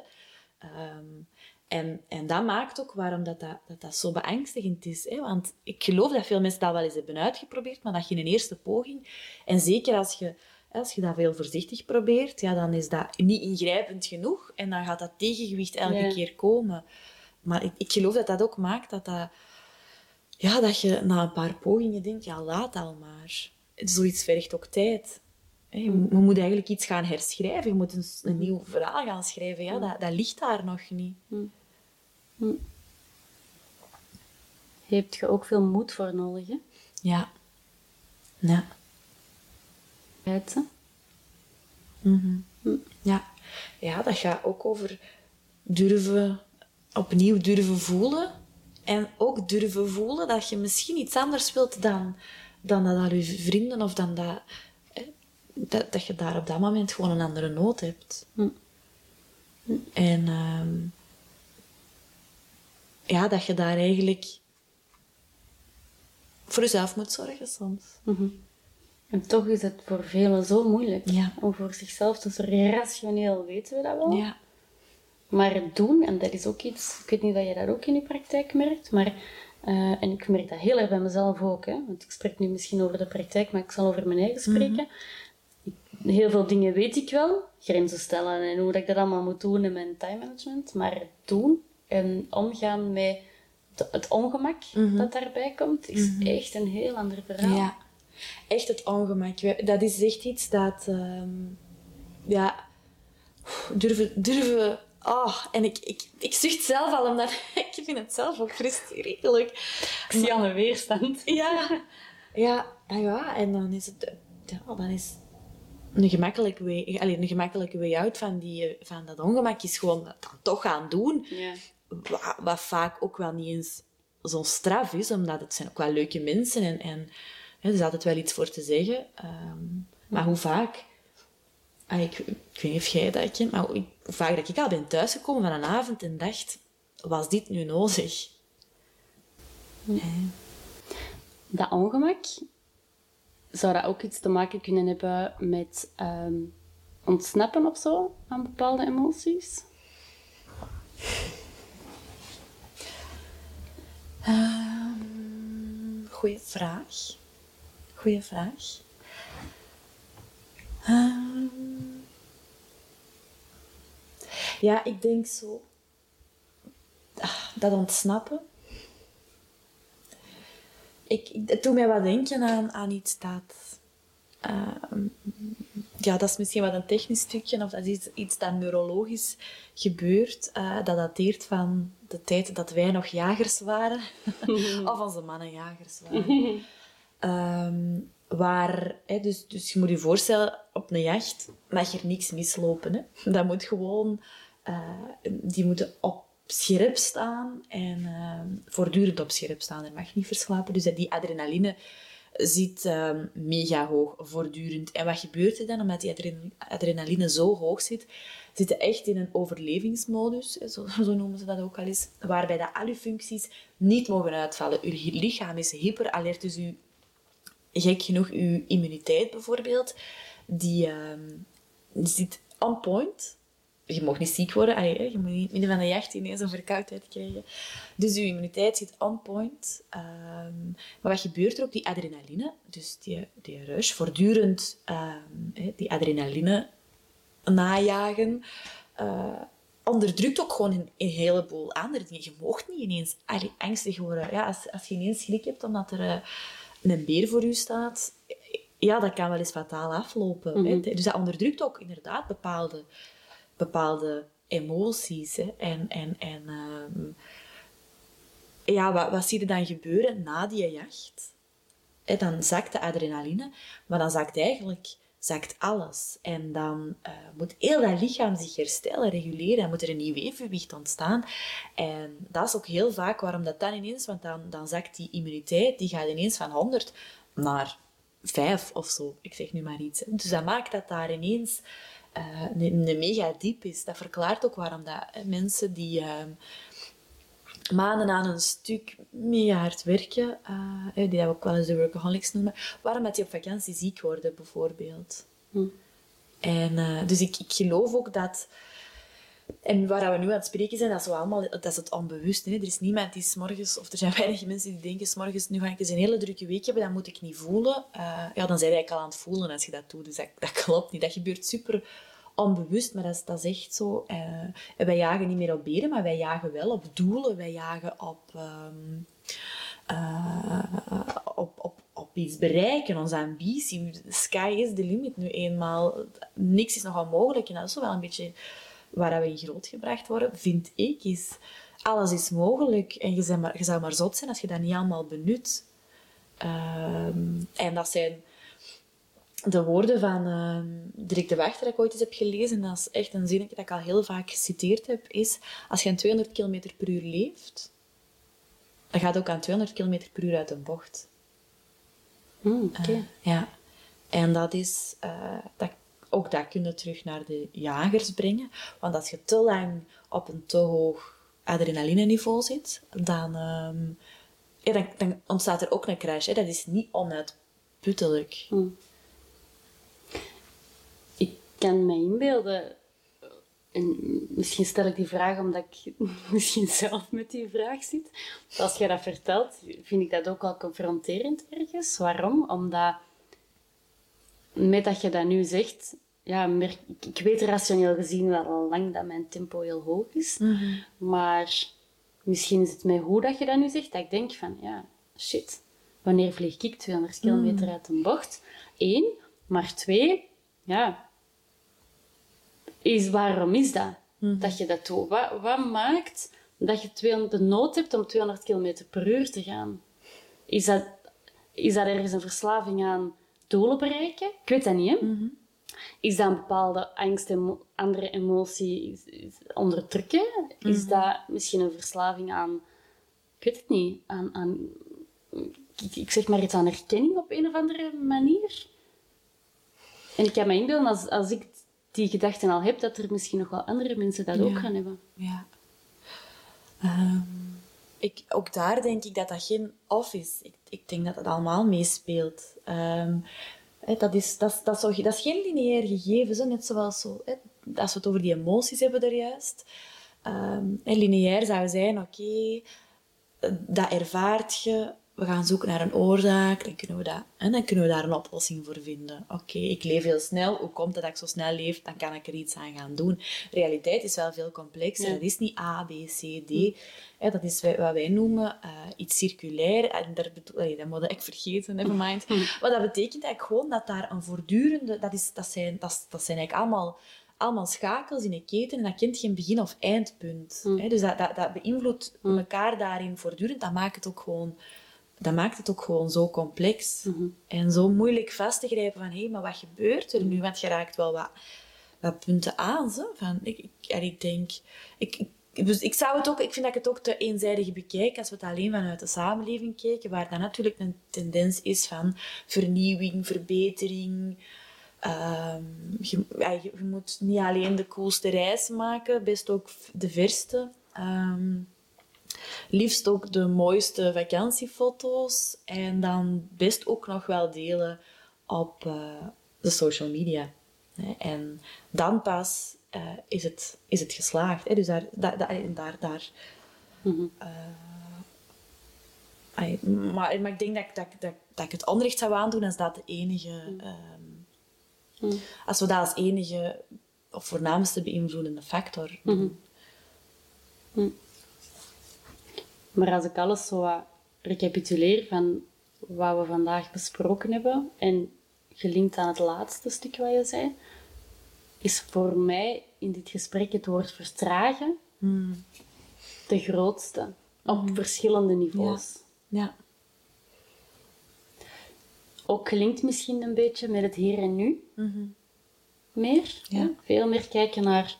Um, en, en dat maakt ook waarom dat, dat, dat, dat zo beangstigend is. Hè? Want ik geloof dat veel mensen dat wel eens hebben uitgeprobeerd, maar dat je in een eerste poging, en zeker als je als je dat veel voorzichtig probeert, ja, dan is dat niet ingrijpend genoeg en dan gaat dat tegengewicht elke Ja. keer komen. Maar ik, ik geloof dat dat ook maakt dat, dat, ja, dat je na een paar pogingen denkt, ja, laat al maar. Zoiets vergt ook tijd. Hè, Je, je moet eigenlijk iets gaan herschrijven. Je moet een, een nieuw verhaal gaan schrijven. Ja, dat, dat ligt daar nog niet. Heb je ook veel moed voor nodig, hè? Ja. Ja. Weet je? Ja. ja, dat gaat ook over durven, opnieuw durven voelen. En ook durven voelen dat je misschien iets anders wilt dan, dan dat al je vrienden of dan dat, hè, dat, dat je daar op dat moment gewoon een andere nood hebt. En ehm, ja, dat je daar eigenlijk voor jezelf moet zorgen soms. En toch is het voor velen zo moeilijk Ja. om voor zichzelf te zorgen. Rationeel weten we dat wel. Ja. Maar het doen, en dat is ook iets, ik weet niet of je dat ook in je praktijk merkt, maar, eh, en ik merk dat heel erg bij mezelf ook, hè, want ik spreek nu misschien over de praktijk, maar ik zal over mijn eigen spreken. Ik- Heel veel dingen weet ik wel, grenzen stellen en hoe dat ik dat allemaal moet doen in mijn time management, maar het doen en omgaan met de- het ongemak dat daarbij komt, is echt een heel ander verhaal. Ja, echt het ongemak. Dat is echt iets dat... ehm, ja, durven... durven oh, en ik, ik, ik zucht zelf al, omdat ik vind het zelf ook frustrerend. Ik zie al een weerstand. Ja, ja, ah ja, en dan is het... Ja, dan is een gemakkelijke way, allee, een gemakkelijke way out van, die, van dat ongemak is gewoon dat dan toch gaan doen. Ja. Wat, vaak ook wel niet eens zo'n straf is, omdat het zijn ook wel leuke mensen en, en hè, er is altijd wel iets voor te zeggen. Ehm, maar hoe vaak, ah, ik, ik weet niet of jij dat kent, maar hoe, hoe vaak dat ik al ben thuisgekomen van een avond en dacht, was dit nu nodig? Dat ongemak, zou dat ook iets te maken kunnen hebben met ehm, ontsnappen of zo aan bepaalde emoties? Ehm, goeie vraag. Goeie vraag. Ehm, ja, ik denk zo... ah, Dat ontsnappen. Ik, ik, het doet mij wat denken aan, aan iets dat... ehm, ja, dat is misschien wat een technisch stukje, of dat is iets, iets dat neurologisch gebeurt. eh, dat dateert van de tijd dat wij nog jagers waren. of onze mannen jagers waren. Ehm, waar, hè, dus, dus je moet je voorstellen, op een jacht mag er niks mislopen. Hè. Dat moet gewoon... eh, die moeten op scherp staan en ehm, voortdurend op scherp staan. Er mag niet verslapen. Dus die adrenaline zit ehm, mega hoog, voortdurend. En wat gebeurt er dan? Omdat die adren- adrenaline zo hoog zit, zitten echt in een overlevingsmodus, zo, zo noemen ze dat ook al eens, waarbij dat al je functies niet mogen uitvallen. Uw lichaam is hyperalert, dus uw, gek genoeg, uw immuniteit bijvoorbeeld, die, ehm, zit on point. Je mag niet ziek worden, allee, je moet niet midden van de jacht ineens een verkoudheid krijgen. Dus je immuniteit zit on point. Ehm, maar wat gebeurt er ook? Die adrenaline, dus die, die rush, voortdurend ehm, die adrenaline najagen, eh, onderdrukt ook gewoon een, een heleboel andere dingen. Je moogt niet ineens allee, angstig worden. Ja, als, als je ineens schrik hebt omdat er eh, een beer voor je staat, ja, dat kan wel eens fataal aflopen. hè. Dus dat onderdrukt ook inderdaad bepaalde, bepaalde emoties. Hè. En, en, en ehm, ja, wat, wat zie je dan gebeuren na die jacht? Dan zakt de adrenaline, maar dan zakt eigenlijk zakt alles. En dan uh, moet heel dat lichaam zich herstellen, reguleren. Dan moet er een nieuw evenwicht ontstaan. En dat is ook heel vaak waarom dat dan ineens... Want dan, dan zakt die immuniteit, die gaat ineens van 100 naar 5 of zo. Ik zeg nu maar iets. Dus dat maakt dat daar ineens een, een, mega diep is. Dat verklaart ook waarom dat mensen die... Uh, maanden aan een stuk mega hard werken, uh, die dat we ook wel eens de workaholics noemen, waarom dat die op vakantie ziek worden, bijvoorbeeld. Hm. En, uh, dus ik, ik geloof ook dat... En waar we nu aan het spreken zijn, dat is, allemaal, dat is het onbewust. Hè? Er is niemand die s'morgens... Of er zijn weinig mensen die denken, s'morgens, nu ga ik eens een hele drukke week hebben, dat moet ik niet voelen. Uh, ja, dan zijn eigenlijk al aan het voelen als je dat doet. Dus dat, klopt niet. Dat gebeurt super onbewust, maar dat is, dat echt zo. Uh, wij jagen niet meer op beren, maar wij jagen wel op doelen. Wij jagen op, um, uh, op, op, op iets bereiken, onze ambitie. Sky is the limit nu eenmaal. Niks is nog onmogelijk. En dat is wel een beetje waar we in grootgebracht worden, vind ik, is alles is mogelijk. En je, maar, je zou maar zot zijn als je dat niet allemaal benut. Um, en dat zijn de woorden van uh, Dirk de Wachter dat ik ooit eens heb gelezen, dat is echt een zinnetje dat ik al heel vaak geciteerd heb, is als je aan 200 km per uur leeft, dan gaat ook aan 200 km per uur uit een bocht. Mm, uh, ja. En dat is... Uh, dat, ook dat kun je terug naar de jagers brengen. Want als je te lang op een te hoog adrenaline-niveau zit, dan, dan, ontstaat er ook een crash. Hè. Dat is niet onuitputtelijk. Mm kan me inbeelden, en misschien stel ik die vraag omdat ik misschien zelf met die vraag zit. Als je dat vertelt, vind ik dat ook al confronterend ergens. Waarom? Omdat met dat je dat nu zegt, ja, merk, ik weet rationeel gezien wel al lang dat mijn tempo heel hoog is. Mhm. Maar misschien is het mij hoe dat je dat nu zegt, dat ik denk van, ja, shit, wanneer vlieg ik 200 kilometer mhm. uit een bocht? Eén. Maar twee, ja, is waarom is dat? Mhm. Dat je dat doet. Wat, wat maakt dat je 200, de nood hebt om 200 km per uur te gaan? Is dat, is dat ergens een verslaving aan doelen bereiken? Ik weet dat niet, hè? Mhm. Is dat een bepaalde angst en andere emotie onderdrukken? Is Mhm. dat misschien een verslaving aan... Ik weet het niet. Aan, aan, ik, ik zeg maar iets aan herkenning op een of andere manier. En ik kan me inbeelden, als, als ik die gedachten al heb, dat er misschien nog wel andere mensen dat ook gaan hebben. Ja. Ehm, ik, ook daar denk ik dat dat geen off is. Ik, ik denk dat dat allemaal meespeelt. Ehm, dat, is, dat, dat, dat is geen lineair gegeven, zo, net zoals zo, als we het over die emoties hebben daar juist. Hè, lineair zou zijn, oké, eh, dat ervaart je, we gaan zoeken naar een oorzaak, dan kunnen we, dat, hè, dan kunnen we daar een oplossing voor vinden. Oké, ik leef heel snel, hoe komt het dat ik zo snel leef? Dan kan ik er iets aan gaan doen. Realiteit is wel veel complexer. Ja. Dat is niet A, B, C, D. Hè, dat is wat wij noemen eh, iets circulair. En daar dat moet ik vergeten, nevermind. Maar dat betekent eigenlijk gewoon dat daar een voortdurende... Dat, is, dat, zijn, dat, zijn eigenlijk allemaal, allemaal schakels in een keten en dat kent geen begin- of eindpunt. Mm. Hè, dus dat, dat, dat beïnvloedt elkaar daarin voortdurend. Dat maakt het ook gewoon... Dat maakt het ook gewoon zo complex. Mhm. En zo moeilijk vast te grijpen van... Hé, maar wat gebeurt er nu? Want je raakt wel wat, wat punten aan. Zo. Van, ik, ik, en ik denk... Ik, ik, dus ik, zou het ook, ik vind dat ik het ook te eenzijdig bekijk als we het alleen vanuit de samenleving kijken, waar dan natuurlijk een tendens is van vernieuwing, verbetering. Ehm, je, ja, je, je moet niet alleen de coolste reis maken, best ook de verste. Ehm, liefst ook de mooiste vakantiefoto's en dan best ook nog wel delen op eh, de social media. En dan pas eh, is, het, is het geslaagd. Hè. Dus daar, daar, daar, daar, Mhm. ai, maar, maar ik denk dat, ik- dat, dat, dat ik het onrecht zou aandoen als dat de enige... ehm, Mhm. Als we dat als enige of voornaamste beïnvloedende factor doen. Maar als ik alles zo wat recapituleer van wat we vandaag besproken hebben en gelinkt aan het laatste stuk wat je zei, is voor mij in dit gesprek het woord vertragen Mm. de grootste. Op verschillende niveaus. Ja. Ook klinkt misschien een beetje met het hier en nu Mhm. meer. Ja. Veel meer kijken naar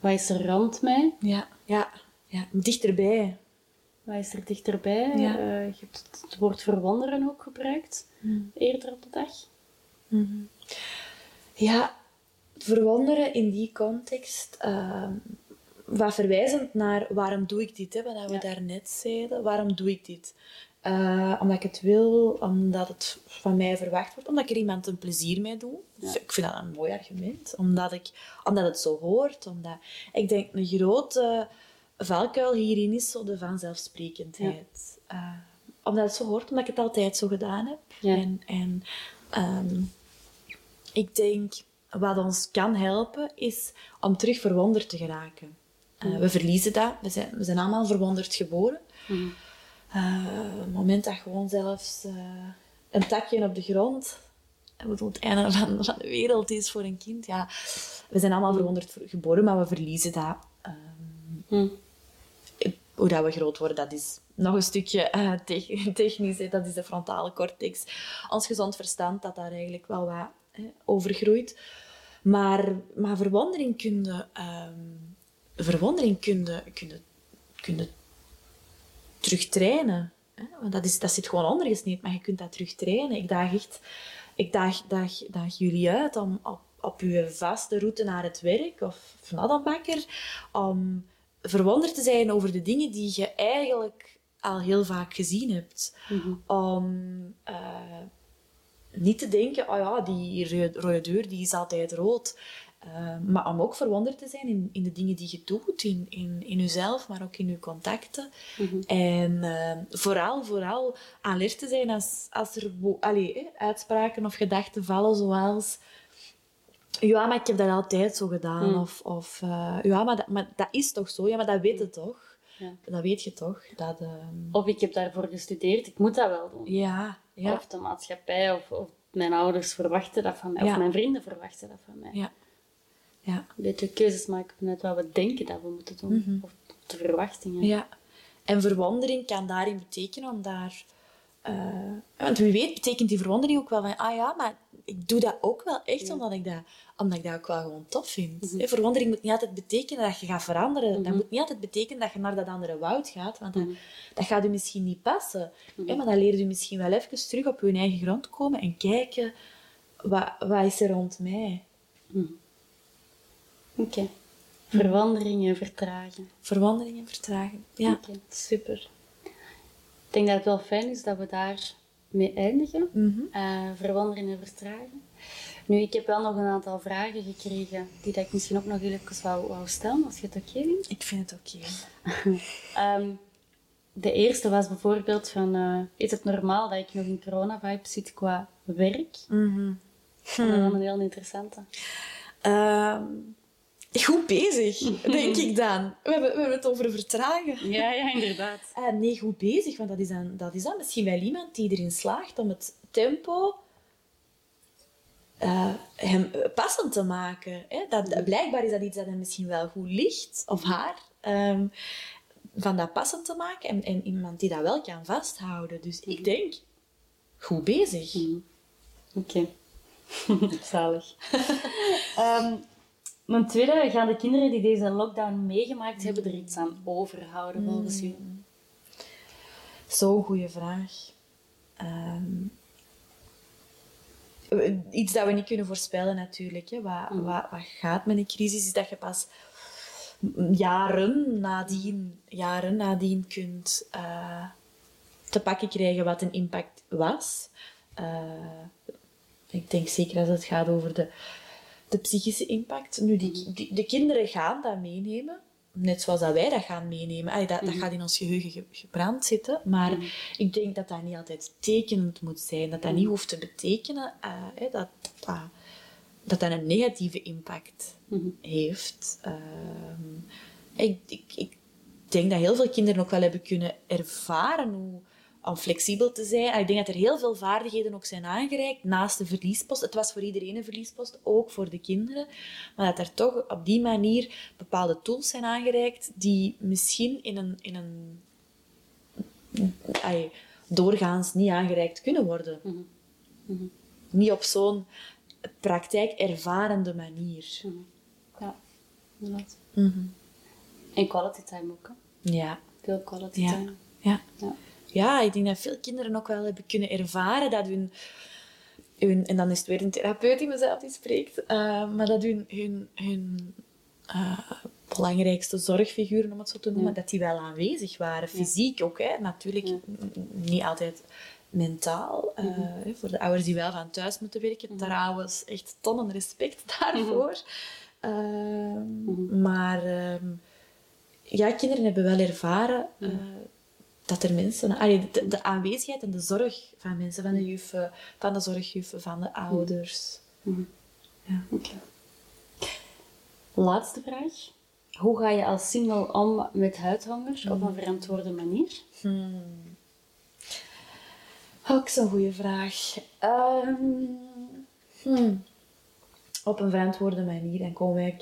wat is er rond mij, Ja. Ja. ja. Dichterbij. Wat is er dichterbij. Ja. Eh, je hebt het, woord verwonderen ook gebruikt Mm. eerder op de dag. Mhm. Ja, verwonderen in die context. wat verwijzend naar waarom doe ik dit, hè, wat we Ja. daarnet zeiden. Waarom doe ik dit? Eh, omdat ik het wil, omdat het van mij verwacht wordt, omdat ik er iemand een plezier mee doe. Ja. Ik vind dat een mooi argument. Omdat, ik, omdat het zo hoort. Omdat, ik denk een grote valkuil hierin is zo de vanzelfsprekendheid. Eh, omdat het zo hoort, omdat ik het altijd zo gedaan heb. Ja. En, en ehm, ik denk, wat ons kan helpen, is om terug verwonderd te geraken. Eh, we verliezen dat. We zijn, we zijn allemaal verwonderd geboren. Mhm. Eh, het moment dat gewoon zelfs een takje op de grond ik bedoel, het einde van, van de wereld is voor een kind. Ja, we zijn allemaal verwonderd voor- geboren, maar we verliezen dat. Hm. Hoe dat we groot worden, dat is nog een stukje eh, te- technisch. hè. Dat is de frontale cortex. Ons gezond verstand, dat daar eigenlijk wel wat hè, over groeit. Maar, maar verwondering kun je... ehm, verwondering kun je, kun je, kun je terug trainen. Hè? Want dat, is, dat zit gewoon ondergesneed, maar je kunt dat terug trainen. Ik daag echt... Ik daag, daag, daag jullie uit om op, op je vaste route naar het werk of naar de bakker, om verwonderd te zijn over de dingen die je eigenlijk al heel vaak gezien hebt. Mhm. Om eh, niet te denken, oh ja, die rode, deur die is altijd rood. Eh, maar om ook verwonderd te zijn in, in de dingen die je doet, in, in, in jezelf, maar ook in je contacten. Mhm. En eh, vooral, vooral alert te zijn als, als er allee, uitspraken of gedachten vallen zoals... Ja, maar ik heb dat altijd zo gedaan. Mm. Of, of eh, ja, maar dat, maar dat is toch zo? Ja, maar dat weet je toch? Ja. Dat weet je toch? Dat, ehm, Of ik heb daarvoor gestudeerd, ik moet dat wel doen. Ja, ja, Of de maatschappij, of, of mijn ouders verwachten dat van mij, Ja. of mijn vrienden verwachten dat van mij. ja. Ja, Een beetje keuzes maken vanuit wat we denken dat we moeten doen. Mhm. Of de verwachtingen. ja. En verwondering kan daarin betekenen om daar... eh, want wie weet betekent die verwondering ook wel van... Ah ja, maar ik doe dat ook wel echt Ja. omdat, ik dat, omdat ik dat ook wel gewoon tof vind. Hè, Verwondering moet niet altijd betekenen dat je gaat veranderen. Dat Mhm. moet niet altijd betekenen dat je naar dat andere woud gaat. Want dat, Mhm. dat gaat u misschien niet passen. Mhm. Maar dan leert u misschien wel even terug op uw eigen grond komen en kijken... Wat, wat is er rond mij? Oké. Verwonderingen vertragen. Verwondering en vertraging. Ja, super. Ik denk dat het wel fijn is dat we daar mee eindigen. Mhm. Eh, verwonderen en vertragen. Nu, ik heb wel nog een aantal vragen gekregen die dat ik misschien ook nog heel even wou, wou stellen, als je het oké vindt. Ik vind het oké. Ehm, de eerste was bijvoorbeeld van, eh, is het normaal dat ik nog in corona-vibe zit qua werk? Mhm. Dat wel een heel interessante. Ehm, goed bezig, denk ik dan. We hebben, we hebben het over vertragen. Ja, ja, inderdaad. Eh, nee, goed bezig, want dat is, dan, dat is dan misschien wel iemand die erin slaagt om het tempo eh, hem eh, passend te maken. Hè? Dat, blijkbaar is dat iets dat hem misschien wel goed ligt, of haar. ehm, van dat passend te maken en, en iemand die dat wel kan vasthouden. Dus ik denk, goed bezig. Mhm. Oké. Zalig. Ehm, mijn tweede, gaan de kinderen die deze lockdown meegemaakt hebben er iets aan overhouden volgens u? Zo'n goede vraag. Ehm, iets dat we niet kunnen voorspellen natuurlijk. Hè. Wat, Mm. wat, wat gaat met een crisis is dat je pas jaren nadien, jaren nadien kunt eh, te pakken krijgen wat een impact was. Eh, ik denk zeker als het gaat over de, de psychische impact. Nu, die, die- de kinderen gaan dat meenemen. Net zoals dat wij dat gaan meenemen. Allee, dat, dat gaat in ons geheugen ge- gebrand zitten. Maar Mhm. ik denk dat dat niet altijd tekenend moet zijn. Dat dat niet hoeft te betekenen eh, dat, dat, dat dat een negatieve impact Mhm. heeft. Ehm, ik, ik, ik denk dat heel veel kinderen ook wel hebben kunnen ervaren hoe, om flexibel te zijn. En ik denk dat er heel veel vaardigheden ook zijn aangereikt naast de verliespost. Het was voor iedereen een verliespost, ook voor de kinderen. Maar dat er toch op die manier bepaalde tools zijn aangereikt die misschien in een, in een ay, doorgaans niet aangereikt kunnen worden. Niet op zo'n praktijkervarende manier. Ja, inderdaad. Mhm. En quality time ook, hè? Ja. Veel quality Ja. time. Ja. Ja. Ja, ik denk dat veel kinderen ook wel hebben kunnen ervaren dat hun... hun en dan is het weer een therapeut die mezelf die spreekt. eh, maar dat hun, hun, hun eh, belangrijkste zorgfiguren, om het zo te noemen, Ja. dat die wel aanwezig waren. Fysiek ook, hè. Natuurlijk Ja. niet altijd mentaal. eh, Voor de ouders die wel van thuis moeten werken. Trouwens, echt tonnen respect daarvoor. Ehm, Maar ehm, ja, kinderen hebben wel ervaren dat er mensen... allee, de, de aanwezigheid en de zorg van mensen, van de juffen, van de zorgjuffen, van de ouders. Oké. Laatste vraag. Hoe ga je als single om met huidhonger op een verantwoorde manier? Ook zo'n goede vraag. Ehm, hmm. Op een verantwoorde manier. Dan komen wij...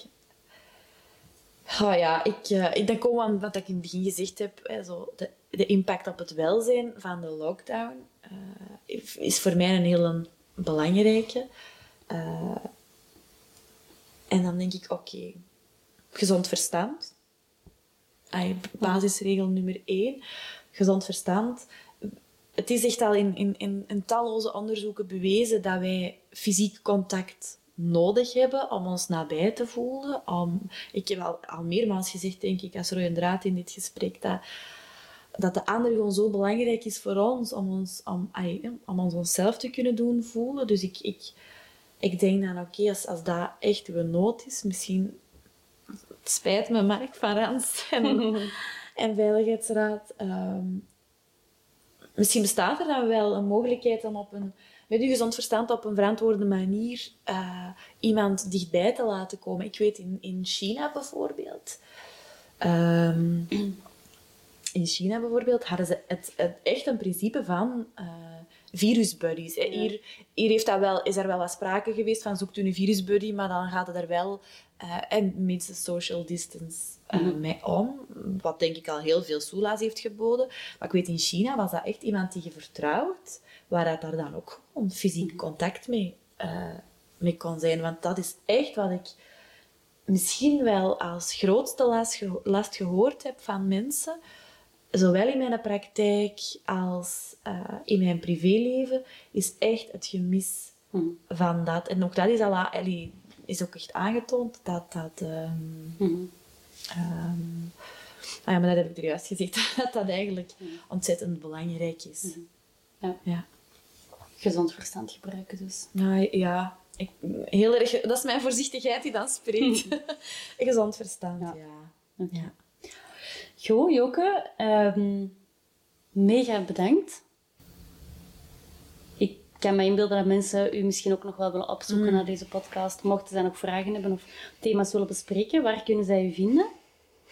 Oh ja, ik, eh, ik- dan komen we aan wat ik in het begin gezegd heb. Hè, zo de, de impact op het welzijn van de lockdown eh, is voor mij een hele belangrijke. Eh, en dan denk ik, oké, gezond verstand. Basisregel nummer één. Gezond verstand het is echt al in, in, in, in talloze onderzoeken bewezen dat wij fysiek contact nodig hebben om ons nabij te voelen. Om, ik heb al, al meermaals gezegd, denk ik, als rode draad in dit gesprek, dat, dat de ander gewoon zo belangrijk is voor ons om ons, om, om ons onszelf te kunnen doen voelen. Dus ik, ik, ik denk dan, oké, als, als dat echt uw nood is, misschien... Het spijt me, Mark van Rans en, en Veiligheidsraad... ehm, misschien bestaat er dan wel een mogelijkheid om op een, met uw gezond verstand op een verantwoorde manier eh, iemand dichtbij te laten komen. Ik weet in, in China bijvoorbeeld. ehm, in China bijvoorbeeld hadden ze het, het echt een principe van eh virusbuddies. Hier, hier heeft dat wel, is er wel wat sprake geweest van zoekt u een virusbuddy, maar dan gaat het er wel eh en de social distance eh, mee om. Wat denk ik al heel veel soelaas heeft geboden. Maar ik weet in China was dat echt iemand die je vertrouwt, waar dat daar dan ook gewoon fysiek contact mee, mee kon zijn. Want dat is echt wat ik misschien wel als grootste last gehoord heb van mensen, zowel in mijn praktijk als eh, in mijn privéleven, is echt het gemis Mhm. van dat. En ook dat is, al, is ook echt aangetoond dat dat... ah ja, maar dat heb ik er juist gezegd, dat dat eigenlijk ontzettend belangrijk is. Ja. Ja. Gezond verstand gebruiken dus. Nou ja, ik, heel erg, dat is mijn voorzichtigheid die dan spreekt. Gezond verstand, ja. Ja. ja. Goed, Joke. ehm, mega bedankt. Ik kan me inbeelden dat mensen u misschien ook nog wel willen opzoeken naar deze podcast. Mochten zij nog vragen hebben of thema's willen bespreken, waar kunnen zij u vinden?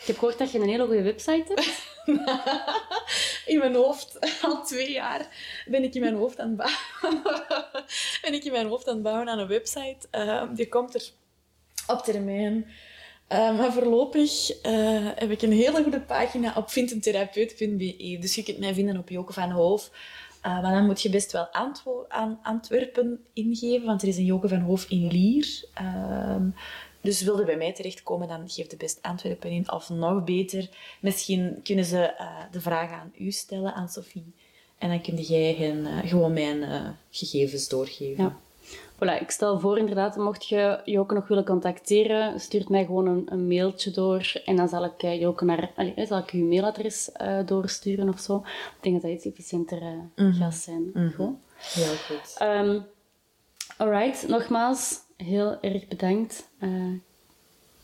Ik heb gehoord dat je een hele goede website hebt. In mijn hoofd, al twee jaar, ben ik in mijn hoofd aan het bouwen, ben ik in mijn hoofd aan het bouwen aan een website. Ehm, die komt er op termijn. Eh, maar voorlopig eh, heb ik een hele goede pagina op vindeentherapeut.be. Dus je kunt mij vinden op Joke van Hoof. Eh, maar dan moet je best wel aan Antwerpen ingeven, want er is een Joke van Hoof in Lier. Ehm, dus wilde bij mij terechtkomen, dan geef de best Antwerpen in. Of nog beter, misschien kunnen ze de vraag aan u stellen, aan Sophie. En dan kun jij hen gewoon mijn gegevens doorgeven. Ja. Voilà, ik stel voor inderdaad, mocht je Joke nog willen contacteren, stuurt mij gewoon een, een mailtje door en dan zal ik eh, Joke naar, allee, eh, zal ik uw mailadres eh, doorsturen of zo. Ik denk dat dat iets efficiënter eh gaat zijn. Goed. Heel goed. Ehm, alright, nogmaals, heel erg bedankt.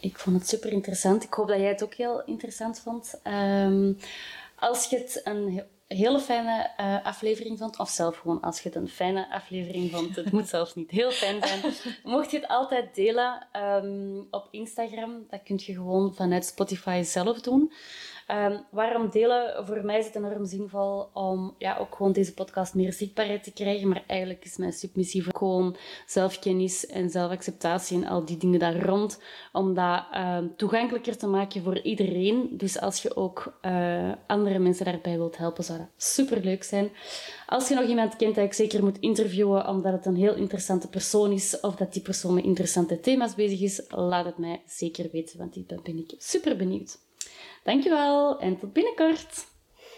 Ik vond het super interessant. Ik hoop dat jij het ook heel interessant vond. Ehm, als je het een hele fijne eh, aflevering vond, of zelf gewoon als je het een fijne aflevering vond, het moet zelfs niet heel fijn zijn, mocht je het altijd delen ehm, op Instagram. Dat kun je gewoon vanuit Spotify zelf doen. Ehm, waarom delen? Voor mij is het enorm zinvol om ja, ook gewoon deze podcast meer zichtbaarheid te krijgen. Maar eigenlijk is mijn submissie voor gewoon zelfkennis en zelfacceptatie en al die dingen daar rond. Om dat uh, toegankelijker te maken voor iedereen. Dus als je ook uh, andere mensen daarbij wilt helpen, zou dat super leuk zijn. Als je nog iemand kent dat ik zeker moet interviewen, omdat het een heel interessante persoon is, of dat die persoon met interessante thema's bezig is, laat het mij zeker weten, want ben ik super benieuwd. Dankjewel en tot binnenkort.